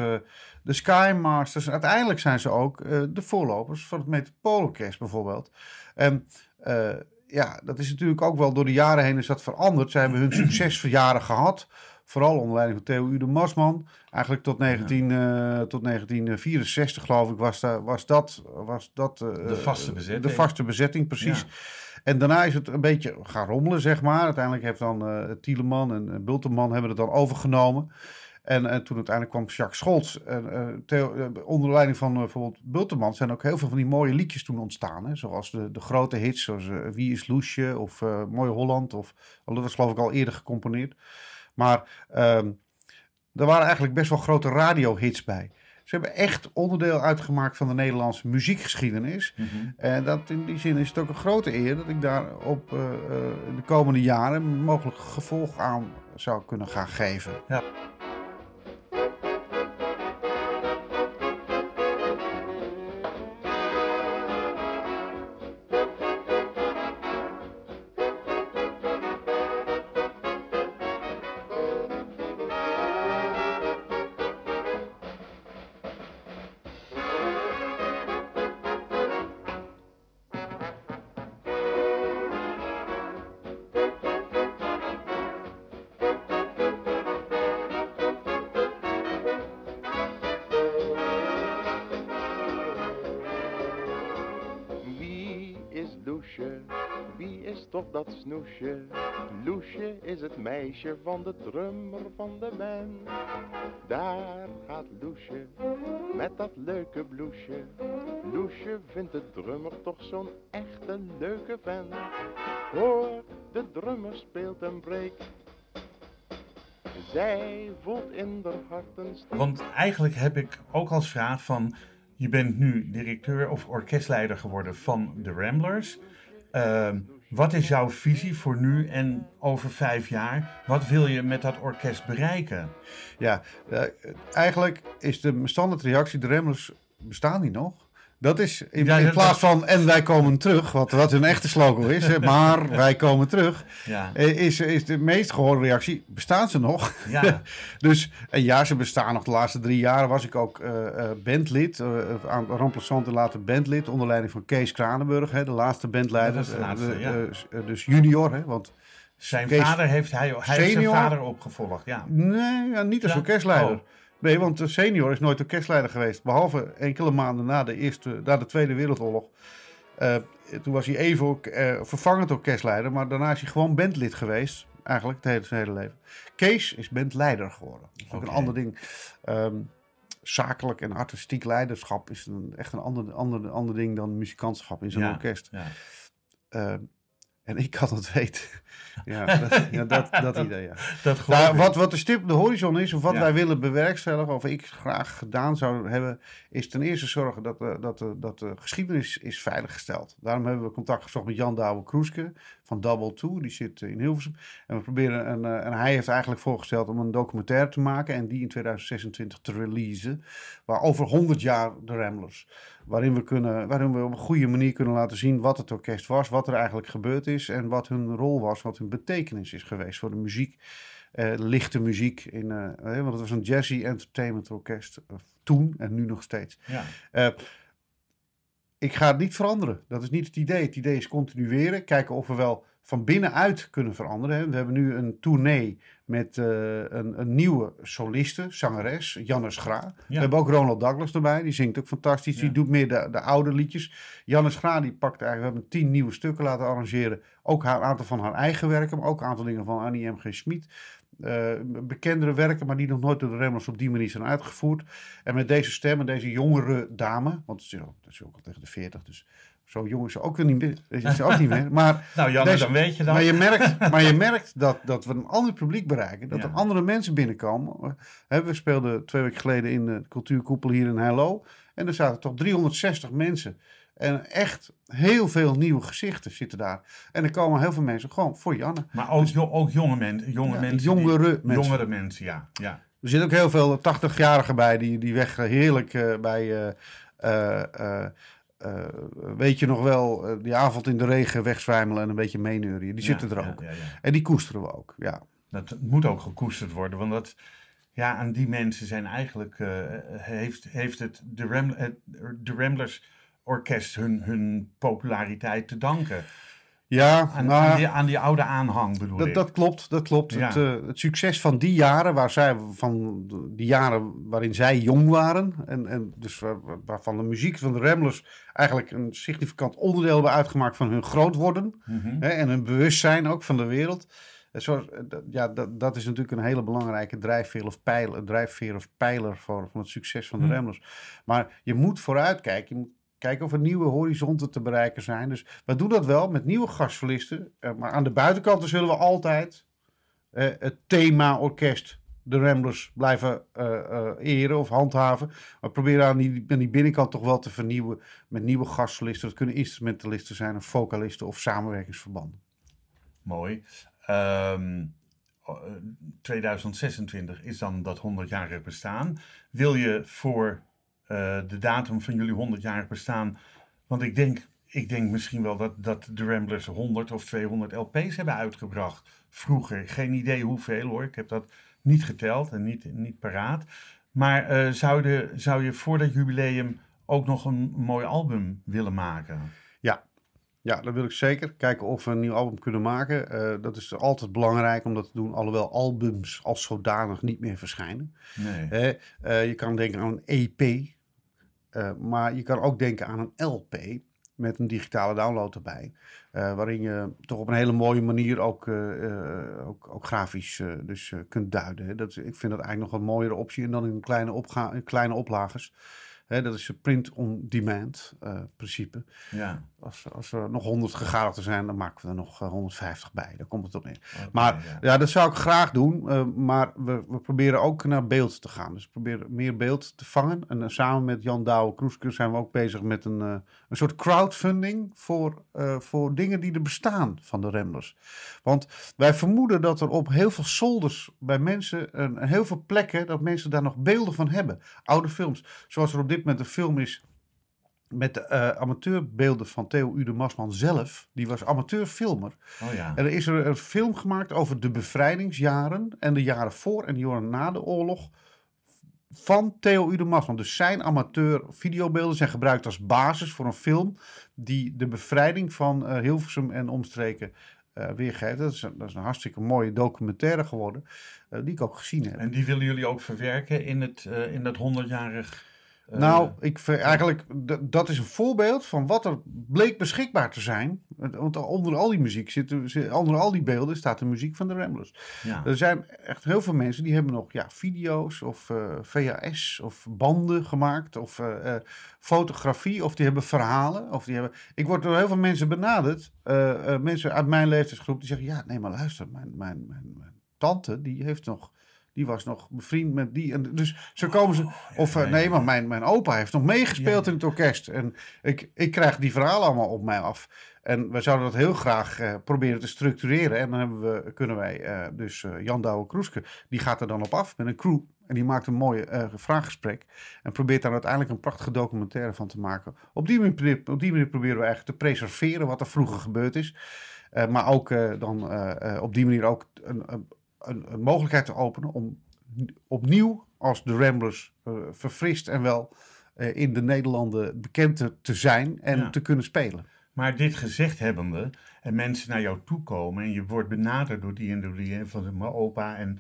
de Sky Masters. Uiteindelijk zijn ze ook de voorlopers van het Metropoolorkest bijvoorbeeld. En ja, dat is natuurlijk ook wel door de jaren heen is dat veranderd. Ze hebben hun succesverjaren gehad. Vooral onder leiding van Theo Ude Masman. Eigenlijk tot, 19, eh, tot 1964 geloof ik was, daar, was dat, was dat eh, De vaste bezetting. De vaste bezetting, precies. En daarna is het een beetje gaan rommelen, zeg maar. Uiteindelijk heeft dan eh Tieleman en, Bulteman hebben het dan overgenomen. En, en toen uiteindelijk kwam Jacques Scholz. En, Theo, onder leiding van bijvoorbeeld Bulteman zijn ook heel veel van die mooie liedjes toen ontstaan. Hè? Zoals de, de grote hits, zoals Wie is Loesje of Mooi Holland. Of, dat was geloof ik al eerder gecomponeerd. Maar ehm, er waren eigenlijk best wel grote radiohits bij. Ze hebben echt onderdeel uitgemaakt van de Nederlandse muziekgeschiedenis. Mhm. En dat, in die zin is het ook een grote eer dat ik daar op eh, eh, de komende jaren mogelijk gevolg aan zou kunnen gaan geven. Wie meisje van de drummer van de band. Daar gaat Loesje met dat leuke bloesje. Loesje vindt de drummer toch zo'n echte leuke vent. Hoor, de drummer speelt een break. Zij voelt in haar hart een steek. Want eigenlijk heb ik ook als vraag van... Je bent nu directeur of orkestleider geworden van de Ramblers. Ehm, wat is jouw visie voor nu en over vijf jaar? Wat wil je met dat orkest bereiken? Ja, eh, eigenlijk is de standaardreactie, de Ramblers bestaan die nog? Dat is in, Ja, in dat- plaats van en wij komen terug, wat, wat hun echte slogan is, maar wij komen terug, Ja, eh, is, is de meest gehoorde reactie, bestaan ze nog? ja. Dus en ja, ze bestaan nog. De laatste drie jaar was ik ook eh, eh, bandlid. eh, aan Remplaçant en later bandlid. Onder leiding van Kees Kranenburg. Hè, de laatste bandleider. De laatste, Eh, eh, eh, dus junior. Hè, want Zijn Kees- vader heeft hij, hij heeft zijn vader opgevolgd. Ja. nee, ja, niet als orkestleider. Oh. Nee, want de senior is nooit orkestleider geweest. Behalve enkele maanden na de, eerste, na de Tweede Wereldoorlog. Eh, toen was hij even ook, eh, vervangend orkestleider. Maar daarna is hij gewoon bandlid geweest. Eigenlijk het hele, zijn hele leven. Kees is bandleider geworden. Dat is ook een ander ding. Ehm, zakelijk en artistiek leiderschap is een, echt een ander, ander, ander ding dan muzikantschap in zo'n Ja. orkest. Ja. Ehm, en ik kan het weten. Ja, dat, ja, dat, dat idee, ja. Dat Nou, wat, wat de stip op de horizon is, of wat Ja. wij willen bewerkstelligen, of ik graag gedaan zou hebben, is ten eerste zorgen dat, de- dat, de- dat de geschiedenis is veiliggesteld. Daarom hebben we contact gezocht met Jan Douwe Kroeske van Double Two, die zit in Hilversum. En, we proberen een, eh, en hij heeft eigenlijk voorgesteld om een documentaire te maken en die in 2026 te releasen, waar over 100 jaar de Ramblers. Waarin we, kunnen, waarin we op een goede manier kunnen laten zien wat het orkest was, wat er eigenlijk gebeurd is en wat hun rol was, wat hun betekenis is geweest voor de muziek. eh, lichte muziek, in, eh, hè, want het was een jazzy entertainment orkest eh, toen en nu nog steeds. Ja. Eh, ik ga het niet veranderen. Dat is niet het idee. Het idee is continueren. Kijken of we wel van binnenuit kunnen veranderen. We hebben nu een tournee met eh, een, een nieuwe soliste, zangeres, Jannes Gra. We hebben ook Ronald Douglas erbij. Die zingt ook fantastisch. Die doet meer de, de oude liedjes. Jannes Gra die pakt eigenlijk, we hebben tien nieuwe stukken laten arrangeren. Ook haar, een aantal van haar eigen werken, maar ook een aantal dingen van Annie M.G. Schmid. Eh, bekendere werken, maar die nog nooit door de Remlers op die manier zijn uitgevoerd. En met deze stem en deze jongere dame, want ze is ook, ze is ook al tegen de 40, dus zo jong is ze ook niet meer. Is ze ook niet meer. Maar, Nou Janne, Deze- dan weet je dat. maar je merkt, maar je merkt dat, dat we een ander publiek bereiken. Dat Ja. er andere mensen binnenkomen. Hè, We speelden twee weken geleden in de cultuurkoepel hier in Hello. En er zaten toch 360 mensen. En echt heel veel nieuwe gezichten zitten daar. En er komen heel veel mensen gewoon voor Janne. Maar ook, ook jonge, men, jonge Ja, mensen. die- jongere mensen. Jongere mensen, ja. ja. Er zitten ook heel veel 80-jarigen bij die, die weg eh, heerlijk eh, bij. eh, eh, eh, weet je nog wel, eh, die avond in de regen wegzwijmelen en een beetje meeneurien. Die zitten Ja, er ook. ja, ja. En die koesteren we ook. Ja. Dat moet ook gekoesterd worden, want dat, ja, aan die mensen zijn eigenlijk, eh, heeft, heeft het de, Ram, de Ramblers Orkest hun, hun populariteit te danken. Ja, Aan, maar aan, die, aan die oude aanhang bedoel dat, ik. dat klopt. Dat klopt. Ja. Het, eh, het succes van die jaren, waar zij, van die jaren waarin zij jong waren, en, en dus waar- waar- waarvan de muziek van de Ramblers eigenlijk een significant onderdeel hebben uitgemaakt van hun groot worden. Mhm. Hè, en een bewustzijn ook van de wereld. Zo, eh, dat- ja, dat, dat is natuurlijk een hele belangrijke drijfveer of pijler, drijfveer of pijler voor, van het succes van de Hm. Ramblers. Maar je moet vooruitkijken. Je moet kijken of er nieuwe horizonten te bereiken zijn. Dus we doen dat wel met nieuwe gastsolisten. eh, maar aan de buitenkant zullen we altijd eh, het thema orkest, de Ramblers, blijven eh, eren of handhaven. Maar proberen aan die, aan die binnenkant toch wel te vernieuwen met nieuwe gastsolisten. Dat kunnen instrumentalisten zijn, of vocalisten of samenwerkingsverbanden. Mooi. Ehm, eh, 2026 is dan dat 100-jarig bestaan. Wil je voor de datum van jullie 100-jarig bestaan, want ik denk, ik denk misschien wel dat, dat de Ramblers 100 of 200 LP's hebben uitgebracht. Vroeger, geen idee hoeveel hoor, ik heb dat niet geteld en niet, niet paraat. Maar eh, zou, de, zou je voor dat jubileum ook nog een mooi album willen maken? Ja, dat wil ik zeker. Kijken of we een nieuw album kunnen maken. Eh, dat is altijd belangrijk om dat te doen. Alhoewel albums als zodanig niet meer verschijnen. Nee. Eh, je kan denken aan een EP. Eh, maar je kan ook denken aan een LP. Met een digitale download erbij. eh, waarin je toch op een hele mooie manier ook, eh, ook, ook grafisch dus, kunt duiden. Hè. Dat, ik vind dat eigenlijk nog een mooiere optie. En dan in kleine, opga in kleine oplagers. Hè, dat is een print-on-demand principe. Ja. Als, als er nog 100 gegadigden zijn, dan maken we er nog eh, 150 bij. Daar komt het op neer. Maar ja. ja, dat zou ik graag doen. eh, maar we, we proberen ook naar beeld te gaan. Dus we proberen meer beeld te vangen. En eh, samen met Jan Douwe Kroeske zijn we ook bezig met een, eh, een soort crowdfunding voor, eh, voor dingen die er bestaan van de Ramblers. Want wij vermoeden dat er op heel veel zolders bij mensen, en heel veel plekken, dat mensen daar nog beelden van hebben. Oude films. Zoals er op dit moment een film is met de eh, amateurbeelden van Theo Ude Masman zelf. Die was amateurfilmer. Oh ja. En er is er een film gemaakt over de bevrijdingsjaren en de jaren voor en de jaren na de oorlog van Theo Ude Masman. Dus zijn amateur videobeelden zijn gebruikt als basis voor een film die de bevrijding van eh, Hilversum en omstreken eh, weergeeft. Dat is, een, dat is een hartstikke mooie documentaire geworden, die ik ook gezien heb. En die willen jullie ook verwerken in, het, in dat 100-jarig. Eh, Nou, ik eigenlijk, dat is een voorbeeld van wat er bleek beschikbaar te zijn. Want onder al die muziek zit, zit- onder al die beelden staat de muziek van de Ramblers. ja. Er zijn echt heel veel mensen die hebben nog ja, video's of eh, VHS of banden gemaakt of eh, fotografie of die hebben verhalen. Of die hebben... Ik word door heel veel mensen benaderd, mensen uit mijn leeftijdsgroep, die zeggen ja, nee maar luister, mijn, mijn, mijn, mijn tante die heeft nog... Die was nog bevriend met die. En dus zo komen ze. Of eh, nee, maar mijn, mijn opa heeft nog meegespeeld in het orkest. En ik, ik krijg die verhalen allemaal op mij af. En we zouden dat heel graag eh, proberen te structureren. En dan hebben we, kunnen wij, eh, dus Jan Douwe Kroeske, die gaat er dan op af met een crew. En die maakt een mooi vraaggesprek. En probeert daar uiteindelijk een prachtige documentaire van te maken. Op die manier, op die manier proberen we eigenlijk te preserveren wat er vroeger gebeurd is. Maar ook dan op die manier ook een, een, een, een mogelijkheid te openen om opnieuw als de Ramblers eh, verfrist en wel eh, in de Nederlanden bekend te, te zijn en Ja. te kunnen spelen. Maar dit gezegd hebbende, en mensen naar jou toe komen en je wordt benaderd door die en door die en van mijn opa en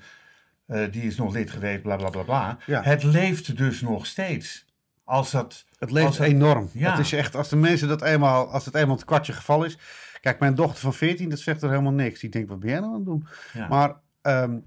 eh, die is nog lid geweest, bla bla bla bla. Ja. Het leeft dus nog steeds. Als dat, Het leeft Als enorm. Ja. Het is echt, als de mensen dat eenmaal, als het eenmaal het kwartje geval is. Kijk, mijn dochter van 14, dat zegt er helemaal niks. Die denkt, wat ben jij nou aan het doen? ja. Maar um,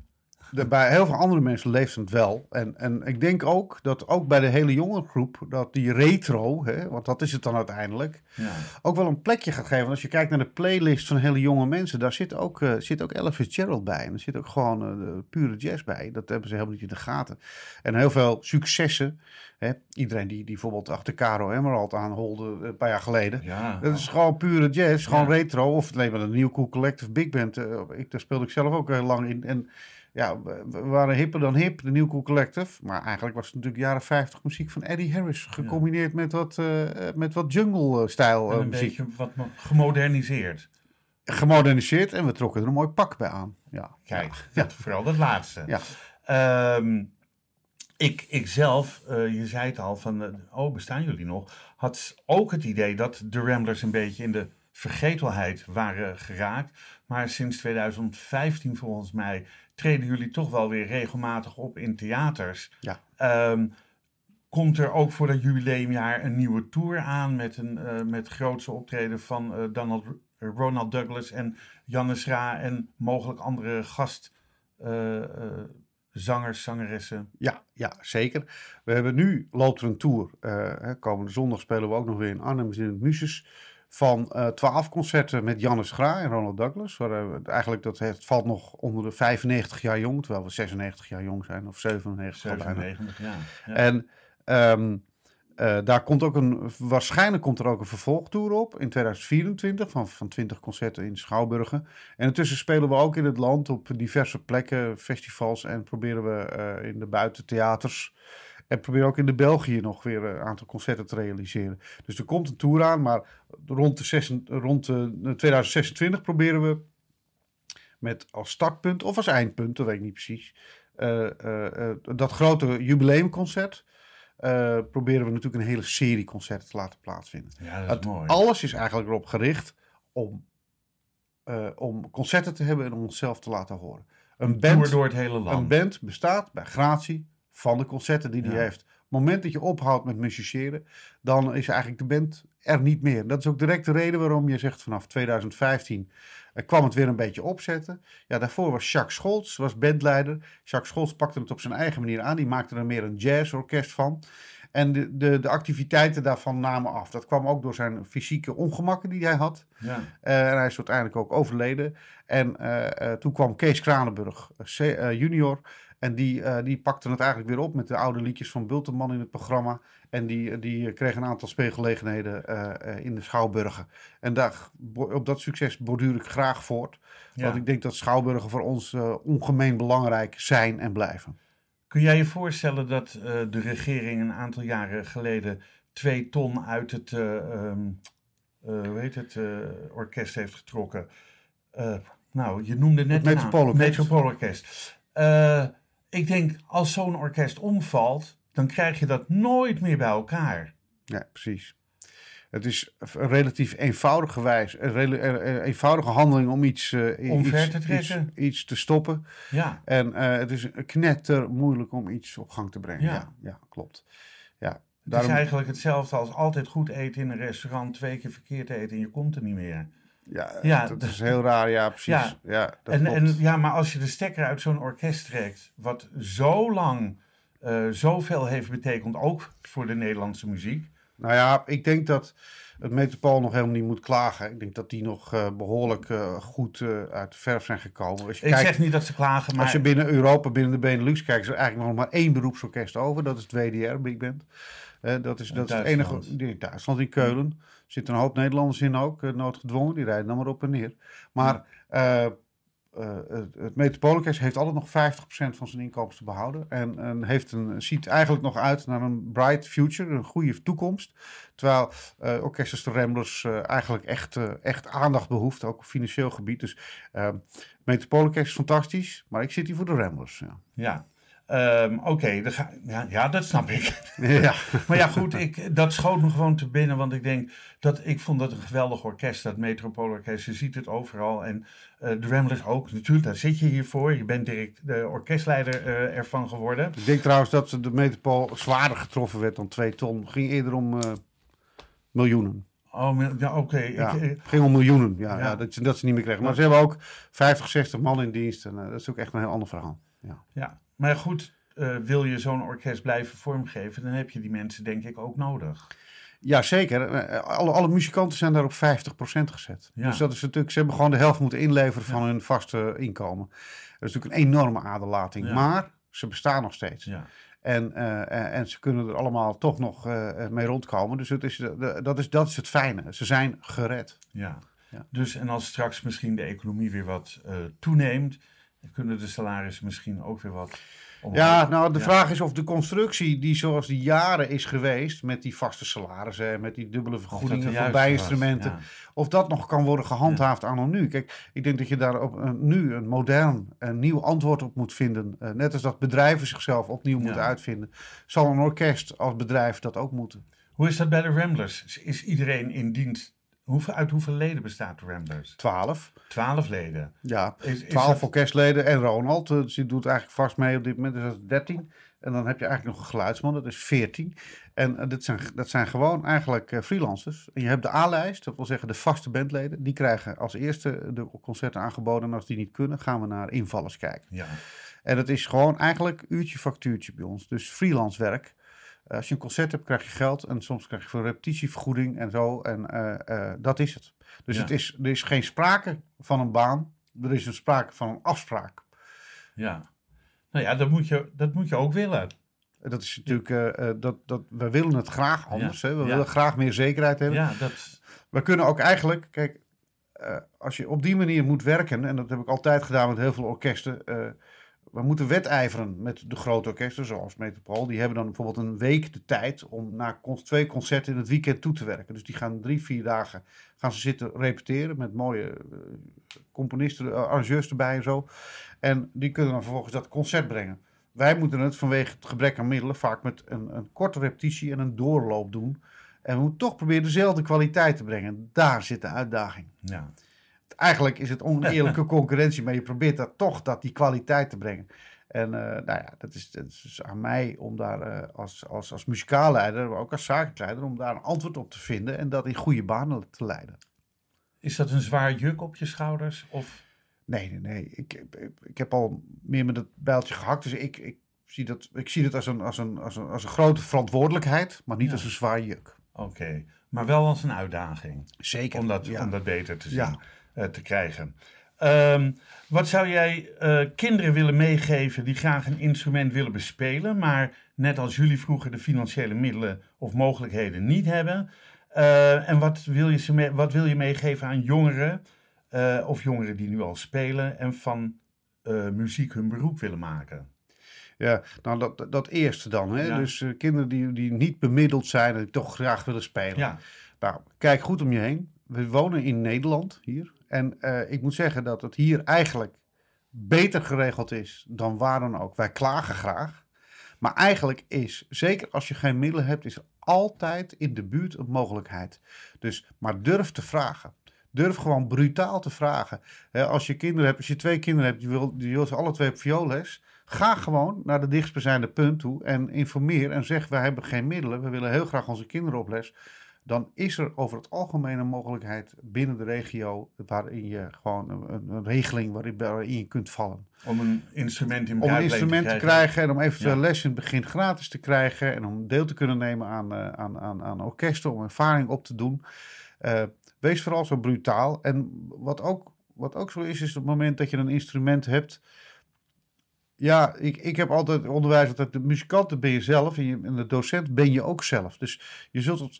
de- bij heel veel andere mensen leeft het wel. En, en ik denk ook dat ook bij de hele jonge groep, dat die retro, hè, want dat is het dan uiteindelijk, ja. ook wel een plekje gaat geven. Want als je kijkt naar de playlist van hele jonge mensen, daar zit ook, eh, zit ook Ella Fitzgerald bij. En er zit ook gewoon eh, pure jazz bij. Dat hebben ze helemaal niet in de gaten. En heel veel successen. Hè? Iedereen die, die bijvoorbeeld achter Caro Emerald aanholde eh, een paar jaar geleden. ja. Dat is gewoon pure jazz, gewoon Ja. retro. Of alleen maar een New Cool Collective Big Band. ik, daar speelde ik zelf ook heel lang in. En ja, we waren hipper dan hip, de New Cool Collective. Maar eigenlijk was het natuurlijk jaren 50 muziek van Eddie Harris. Gecombineerd met wat, eh, eh, met wat jungle-stijl eh, een muziek. beetje wat mo- gemoderniseerd. Gemoderniseerd en we trokken er een mooi pak bij aan. Ja, Kijk, Ja. dat, vooral dat laatste. Ja. Ehm, ik, ik zelf, je zei het al, van, oh, bestaan jullie nog? Had ook het idee dat de Ramblers een beetje in de vergetelheid waren geraakt. Maar sinds 2015 volgens mij treden jullie toch wel weer regelmatig op in theaters. Ja. Ehm, komt er ook voor dat jubileumjaar een nieuwe tour aan met een eh, met grootse optreden van eh, Donald, Ronald Douglas en Jannes Ra en mogelijk andere gast eh, zangers, zangeressen. Ja, ja, zeker. We hebben nu, loopt er een tour. komende zondag spelen we ook nog weer in Arnhem in het Muses. Van eh, twaalf concerten met Jannes Gra en Ronald Douglas. Waar, eh, eigenlijk dat het valt nog onder de 95 jaar jong. Terwijl we 96 jaar jong zijn. Of 97 al bijna. 97, ja. ja. En ehm, eh, daar komt ook een, waarschijnlijk komt er ook een vervolgtour op in 2024 van, van 20 concerten in Schouwburgen. En intussen spelen we ook in het land op diverse plekken, festivals en proberen we in de buitentheaters en proberen ook in de België nog weer een aantal concerten te realiseren. Dus er komt een tour aan, maar rond, de zes, rond de 2026 proberen we met als startpunt of als eindpunt, dat weet ik niet precies, eh, eh, eh, dat grote jubileumconcert. eh, proberen we natuurlijk een hele serie concerten te laten plaatsvinden. ja, dat is Het- mooi. alles is eigenlijk erop gericht om, eh, om concerten te hebben en om onszelf te laten horen. Een band, door het hele land. een band bestaat bij gratie van de concerten die hij Ja. heeft. Op het moment dat je ophoudt met musiceren, dan is eigenlijk de band er niet meer. Dat is ook direct de reden waarom je zegt vanaf 2015 eh, kwam het weer een beetje opzetten. Ja, daarvoor was Jacques Scholz, was bandleider. Jacques Scholz pakte het op zijn eigen manier aan. Die maakte er meer een jazzorkest van. En de, de, de activiteiten daarvan namen af. Dat kwam ook door zijn fysieke ongemakken die hij had. Ja. Eh, en hij is uiteindelijk ook overleden. En eh, toen kwam Kees Kranenburg junior. En die, eh, die pakte het eigenlijk weer op met de oude liedjes van Bultenman in het programma. En die, die kreeg een aantal speelgelegenheden eh, eh, in de Schouwburgen. En daar, op dat succes borduur ik graag voort. Ja. Want ik denk dat Schouwburgen voor ons ongemeen belangrijk zijn en blijven. Kun jij je voorstellen dat de regering een aantal jaren geleden twee ton uit het, eh, hoe heet het, orkest heeft getrokken? Nou, je noemde net Het. Metropoolorkest. Metropoolorkest. Eh, ik denk, als zo'n orkest omvalt, dan krijg je dat nooit meer bij elkaar. Ja, precies. Het is een relatief eenvoudige wijze, een rela- eh, eh, eenvoudige handeling om iets, eh, iets, te. Iets, iets te stoppen. Ja, En eh, het is knetter moeilijk om iets op gang te brengen. Ja. Ja, ja, klopt. Ja, het daarom, is eigenlijk hetzelfde als altijd goed eten in een restaurant, twee keer verkeerd eten en je komt er niet meer. Ja, ja, dat is heel raar. Ja, precies. Ja. Ja, dat En, en ja, maar als je de stekker uit zo'n orkest trekt, wat zo lang eh, zoveel heeft betekend, ook voor de Nederlandse muziek. Nou ja, ik denk dat het Metropool nog helemaal niet moet klagen. Ik denk dat die nog eh, behoorlijk eh, goed uit de verf zijn gekomen. Als je, Ik kijkt, zeg niet dat ze klagen, maar als je binnen Europa, binnen de Benelux kijkt, is er eigenlijk nog maar één beroepsorkest over. Dat is het WDR, Big Band. Dat is, dat is het enige. In Duitsland, in Keulen. Er zitten een hoop Nederlanders in ook, eh, noodgedwongen. Die rijden dan maar op en neer. Maar eh, eh, het, het Metropoolorkest heeft altijd nog 50% van zijn inkomsten behouden. En, en heeft een, ziet eigenlijk nog uit naar een bright future, een goede toekomst. Terwijl eh Orkest als de Ramblers eigenlijk echt, echt aandacht behoeft, ook op financieel gebied. Dus Metropoolorkest is fantastisch, maar ik zit hier voor de Ramblers. Ja. ja. Ehm, Oké, ja, ja, dat snap ik. ja. Maar ja, goed, ik, dat schoot me gewoon te binnen. Want ik denk dat ik vond dat een geweldig orkest, dat Metropoolorkest. Je ziet het overal. En eh de Ramblers ook. Natuurlijk, daar zit je hier voor. Je bent direct de orkestleider eh, ervan geworden. Ik denk trouwens dat de Metropool zwaarder getroffen werd dan 2 ton. Het ging eerder om eh, miljoenen. Oh, ja, oké. Ja, het ging om miljoenen. Ja, Ja. dat, ze- dat ze niet meer kregen. Maar ze hebben ook 50, 60 man in dienst. En dat is ook echt een heel ander verhaal. Ja. ja, maar goed, eh, wil je zo'n orkest blijven vormgeven, dan heb je die mensen denk ik ook nodig. Ja, zeker. Eh, Alle, alle muzikanten zijn daar op 50% gezet. Ja. Dus dat is natuurlijk, ze hebben gewoon de helft moeten inleveren van hun vaste inkomen. Dat is natuurlijk een enorme aderlating. Ja. Maar ze bestaan nog steeds. Ja, En, eh, en, ze kunnen er allemaal toch nog eh, mee rondkomen. Dus het is, de- dat, is, dat is het fijne. Ze zijn gered. ja. Ja. Dus en als straks misschien de economie weer wat eh, toeneemt, dan kunnen de salarissen misschien ook weer wat. omhoog. Ja, nou de Ja. vraag is of de constructie die zoals die jaren is geweest... met die vaste salarissen en met die dubbele vergoedingen voor bijinstrumenten... ja. of dat nog kan worden gehandhaafd anno nu. Kijk, ik denk dat je daar op een, nu een modern, een nieuw antwoord op moet vinden. Eh, net als dat bedrijven zichzelf opnieuw Ja. moeten uitvinden... zal een orkest als bedrijf dat ook moeten. Hoe is dat bij de Ramblers? Is iedereen in dienst? Hoeveel, uit hoeveel leden bestaat de Ramblers? Twaalf. Twaalf leden. Ja, Is, is twaalf dat- orkestleden en Ronald. Dus die doet eigenlijk vast mee op dit moment. Dus dat is 13. En dan heb je eigenlijk nog een geluidsman, dat is 14. En eh, dit zijn, dat zijn gewoon eigenlijk eh, freelancers. En je hebt de A-lijst, dat wil zeggen de vaste bandleden. Die krijgen als eerste de concerten aangeboden. En als die niet kunnen, gaan we naar invallers kijken. Ja, En dat is gewoon eigenlijk uurtje factuurtje bij ons. Dus freelance werk. Eh, als je een concert hebt, krijg je geld. En soms krijg je voor repetitievergoeding en zo. En eh, eh, dat is het. Dus Ja. het is, er is geen sprake van een baan. Er is een sprake van een afspraak. ja. Nou ja, dat moet je, dat moet je ook willen. En Dat is natuurlijk, dat, dat, we willen het graag anders. Ja, Hè? We willen graag meer zekerheid hebben. Ja, dat, We kunnen ook eigenlijk, kijk, als je op die manier moet werken, en dat heb ik altijd gedaan met heel veel orkesten. We moeten wedijveren met de grote orkesten, zoals Metropool. Die hebben dan bijvoorbeeld een week de tijd om naar twee concerten in het weekend toe te werken. Dus die gaan drie, vier dagen gaan ze zitten repeteren met mooie eh, componisten, eh, arrangeurs erbij en zo. En die kunnen dan vervolgens dat concert brengen. Wij moeten het vanwege het gebrek aan middelen vaak met een, een korte repetitie en een doorloop doen. En we moeten toch proberen dezelfde kwaliteit te brengen. Daar zit de uitdaging. ja. Eigenlijk is het oneerlijke concurrentie, maar je probeert dat toch dat die kwaliteit te brengen. En eh, nou ja, dat is, dat is dus aan mij om daar eh, als, als, als muzikaalleider, maar ook als zakelijker, om daar een antwoord op te vinden en dat in goede banen te leiden. Is dat een zwaar juk op je schouders? Of, Nee, nee, nee. Ik, ik, ik heb al meer met het bijltje gehakt. Dus ik, ik, zie, dat, ik zie dat als een, als, een, als, een, als een grote verantwoordelijkheid, maar niet Ja. als een zwaar juk. oké, maar wel als een uitdaging. Zeker. Om dat, ja. om dat beter te zien, Ja. Eh, te krijgen. Ehm, wat zou jij eh, kinderen willen meegeven die graag een instrument willen bespelen, maar net als jullie vroeger de financiële middelen of mogelijkheden niet hebben? Eh, en wat wil, je ze mee- wat wil je meegeven aan jongeren of jongeren die nu al spelen en van muziek hun beroep willen maken? Ja, nou dat, dat eerste dan. Hè? Ja. Dus kinderen die, die niet bemiddeld zijn en toch graag willen spelen. Ja, Nou, kijk goed om je heen. We wonen in Nederland hier. En eh, ik moet zeggen dat het hier eigenlijk beter geregeld is dan waar dan ook. Wij klagen graag. Maar eigenlijk is, zeker als je geen middelen hebt, is er altijd in de buurt een mogelijkheid. Dus, maar durf te vragen. Durf gewoon brutaal te vragen. Als je kinderen hebt, als je twee kinderen hebt, die wil, wil ze alle twee op vioolles. Ga gewoon naar de dichtstbijzijnde punt toe en informeer en zeg: wij hebben geen middelen, we willen heel graag onze kinderen op les dan is er over het algemeen een mogelijkheid binnen de regio waarin je gewoon een, een- regeling waarin, waarin je kunt vallen. om een instrument in Om een instrument te krijgen. krijgen en om eventueel Ja. les in het begin gratis te krijgen en om deel te kunnen nemen aan, eh, aan, aan, aan orkesten, om ervaring op te doen. Eh, wees vooral zo brutaal. En wat ook, wat ook zo is, is op het moment dat je een instrument hebt. Ja, ik, ik heb altijd onderwijs dat de muzikant ben je zelf en, je, en de docent ben je ook zelf. Dus je zult het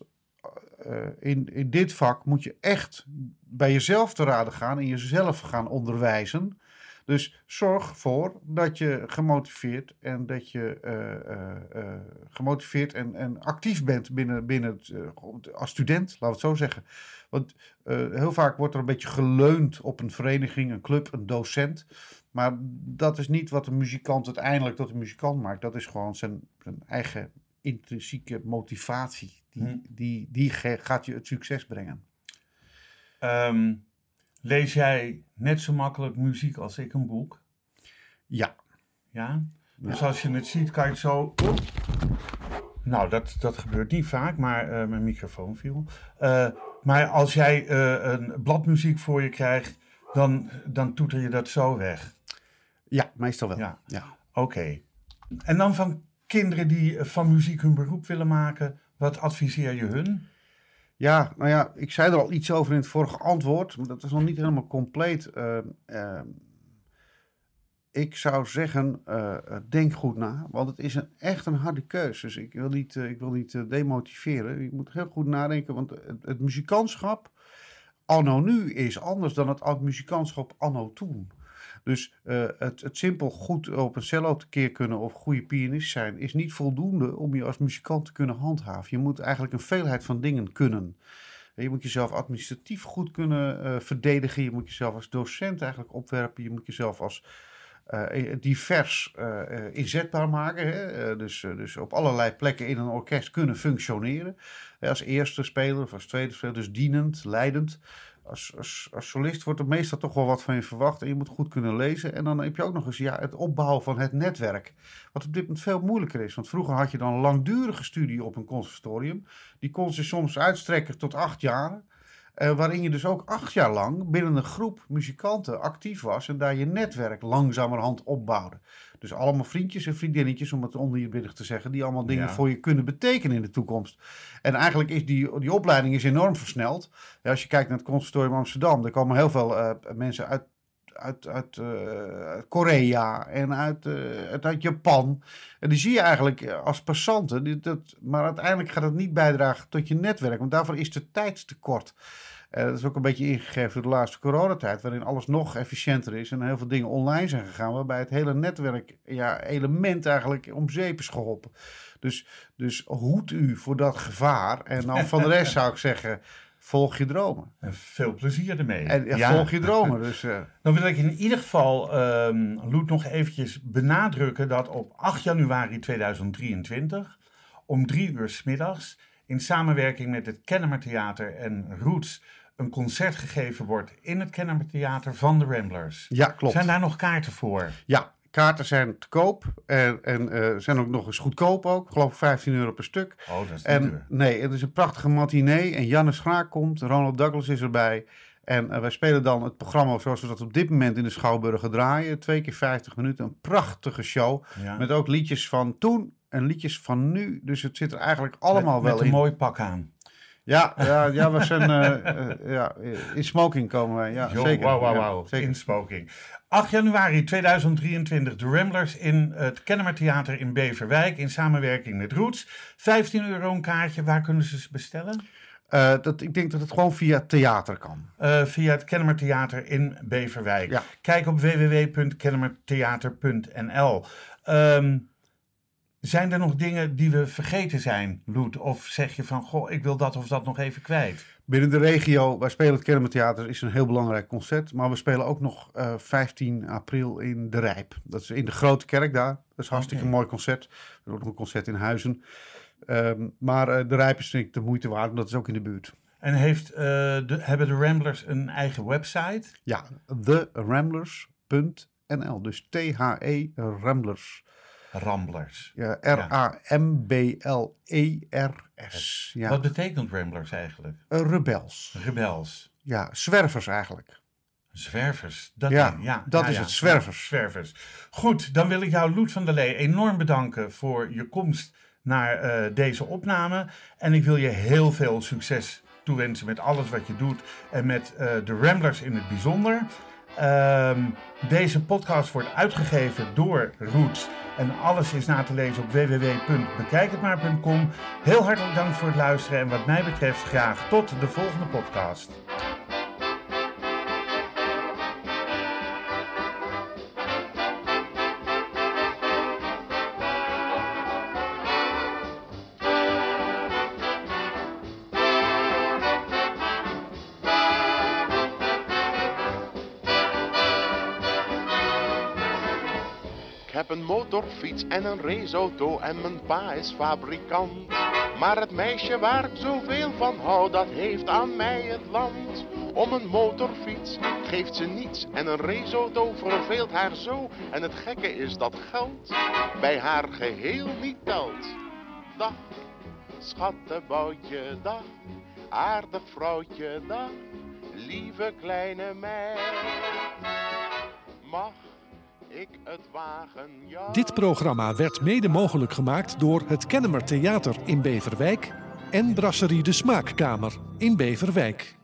in, in dit vak moet je echt bij jezelf te raden gaan en jezelf gaan onderwijzen. Dus zorg ervoor dat je gemotiveerd en dat je eh, eh, eh, gemotiveerd en, en actief bent binnen, binnen het, eh, als student, laten we het zo zeggen. Want eh, heel vaak wordt er een beetje geleund op een vereniging, een club, een docent. Maar dat is niet wat een muzikant uiteindelijk tot een muzikant maakt. Dat is gewoon zijn, zijn eigen intrinsieke motivatie. Die, Hm. die, die gaat je het succes brengen. Ehm, lees jij net zo makkelijk muziek als ik een boek? Ja. Ja? Dus als je het ziet, kan je het zo. Nou, dat, dat gebeurt niet vaak, maar eh, mijn microfoon viel. Eh, maar als jij eh, een bladmuziek voor je krijgt, dan, dan toeter je dat zo weg. Ja, meestal wel. Ja. Ja. Oké. En dan van kinderen die eh, van muziek hun beroep willen maken, wat adviseer je hun? Ja, nou ja, ik zei er al iets over in het vorige antwoord, maar dat is nog niet helemaal compleet. Ehm, ehm, ik zou zeggen, eh, eh, denk goed na, want het is een, echt een harde keus. Dus ik wil niet, ik wil niet demotiveren. Je moet heel goed nadenken, want het, muzikantschap anno nu is anders dan het muzikantschap anno toen. Dus eh, het, het simpel goed op een cello te keer kunnen of goede pianist zijn is niet voldoende om je als muzikant te kunnen handhaven. Je moet eigenlijk een veelheid van dingen kunnen. Je moet jezelf administratief goed kunnen eh, verdedigen. Je moet jezelf als docent eigenlijk opwerpen. Je moet jezelf als eh, divers inzetbaar maken. Hè? Dus, dus op allerlei plekken in een orkest kunnen functioneren. Als eerste speler of als tweede speler. Dus dienend, leidend. Als, als, als solist wordt er meestal toch wel wat van je verwacht. En je moet goed kunnen lezen. En dan heb je ook nog eens ja, het opbouwen van het netwerk. Wat op dit moment veel moeilijker is. Want vroeger had je dan een langdurige studie op een conservatorium. Die kon zich soms uitstrekken tot acht jaar. Eh, waarin je dus ook acht jaar lang binnen een groep muzikanten actief was. En daar je netwerk langzamerhand opbouwde. Dus allemaal vriendjes en vriendinnetjes, om het oneerbiedig te zeggen. Die allemaal dingen Ja. voor je kunnen betekenen in de toekomst. En eigenlijk is die, die opleiding is enorm versneld. Ja, als je kijkt naar het conservatorium Amsterdam. Er komen heel veel eh, mensen uit uit, uit eh, uit Korea en uit, eh, uit, uit Japan. En die zie je eigenlijk eh, als passanten. Die, dat, maar uiteindelijk gaat het niet bijdragen tot je netwerk, want daarvoor is de tijd te kort. Dat is ook een beetje ingegeven door de laatste coronatijd, waarin alles nog efficiënter is en heel veel dingen online zijn gegaan, waarbij het hele netwerk, ja, element eigenlijk om zeep is geholpen. Dus, dus hoed u voor dat gevaar. En dan van de rest zou ik zeggen, volg je dromen. En veel plezier ermee. En ja, Ja. volg je dromen. Dus, eh, Dan wil ik in ieder geval, ehm Loet, nog eventjes benadrukken dat op 8 januari 2023 om drie uur 's middags in samenwerking met het Kennemer Theater en Roots een concert gegeven wordt in het Kennemer Theater van de Ramblers. ja, klopt. Zijn daar nog kaarten voor? Ja, kaarten zijn te koop en, en eh, zijn ook nog eens goedkoop ook. Ik geloof 15 euro per stuk. Oh, dat is En duur. nee, het is een prachtige matinee en Janne Schraak komt, Ronald Douglas is erbij. En eh, wij spelen dan het programma zoals we dat op dit moment in de Schouwburgen draaien. Twee keer 50 minuten, een prachtige show. Ja. Met ook liedjes van toen en liedjes van nu. Dus het zit er eigenlijk allemaal met, wel met een in. mooi pak aan. Ja, ja, ja, we zijn eh, eh, ja, in smoking komen wij. Ja, zeker. Wauw, wauw, wauw. zeker. In smoking. 8 januari 2023, de Ramblers in het Kennemer Theater in Beverwijk in samenwerking met Roots. 15 euro een kaartje. Waar kunnen ze ze bestellen? Eh, dat, ik denk dat het gewoon via theater kan. Via het Kennemer Theater in Beverwijk. Ja. Kijk op www.kennemertheater.nl. Ehm, zijn er nog dingen die we vergeten zijn, Loet? Of zeg je van, goh, ik wil dat of dat nog even kwijt? Binnen de regio, wij spelen het Kennemer Theater, is een heel belangrijk concert. Maar we spelen ook nog eh, 15 april in De Rijp. Dat is in de Grote Kerk daar. Dat is hartstikke mooi concert. Er wordt nog een concert in Huizen. Ehm, maar eh, De Rijp is denk ik de moeite waard, want dat is ook in de buurt. En heeft, eh, de, hebben de Ramblers een eigen website? Ja, theramblers.nl. Dus T-H-E Ramblers. Ramblers. Ja, R-A-M-B-L-E-R-S. Ja, Wat betekent Ramblers eigenlijk? eh, rebels. Rebels. Ja, zwervers eigenlijk. Zwervers. Dat Ja, ja dat ja, is ja. het, zwervers. Zwervers. Goed, dan wil ik jou, Loet van der Lee, enorm bedanken voor je komst naar eh, deze opname. En ik wil je heel veel succes toewensen met alles wat je doet en met eh, de Ramblers in het bijzonder. Ehm, deze podcast wordt uitgegeven door Roots en alles is na te lezen op www.bekijkhetmaar.com. Heel hartelijk dank voor het luisteren en wat mij betreft graag tot de volgende podcast. Motorfiets en een raceauto en mijn pa is fabrikant. Maar het meisje waar ik zoveel van hou, dat heeft aan mij het land. Om een motorfiets geeft ze niets en een raceauto verveelt haar zo. En het gekke is dat geld bij haar geheel niet telt. Dag, schattenboutje, dag, aardig vrouwtje, dag, lieve kleine meid. Mag ik het wagen, ja? Dit programma werd mede mogelijk gemaakt door het Kennemer Theater in Beverwijk en Brasserie de Smaakkamer in Beverwijk.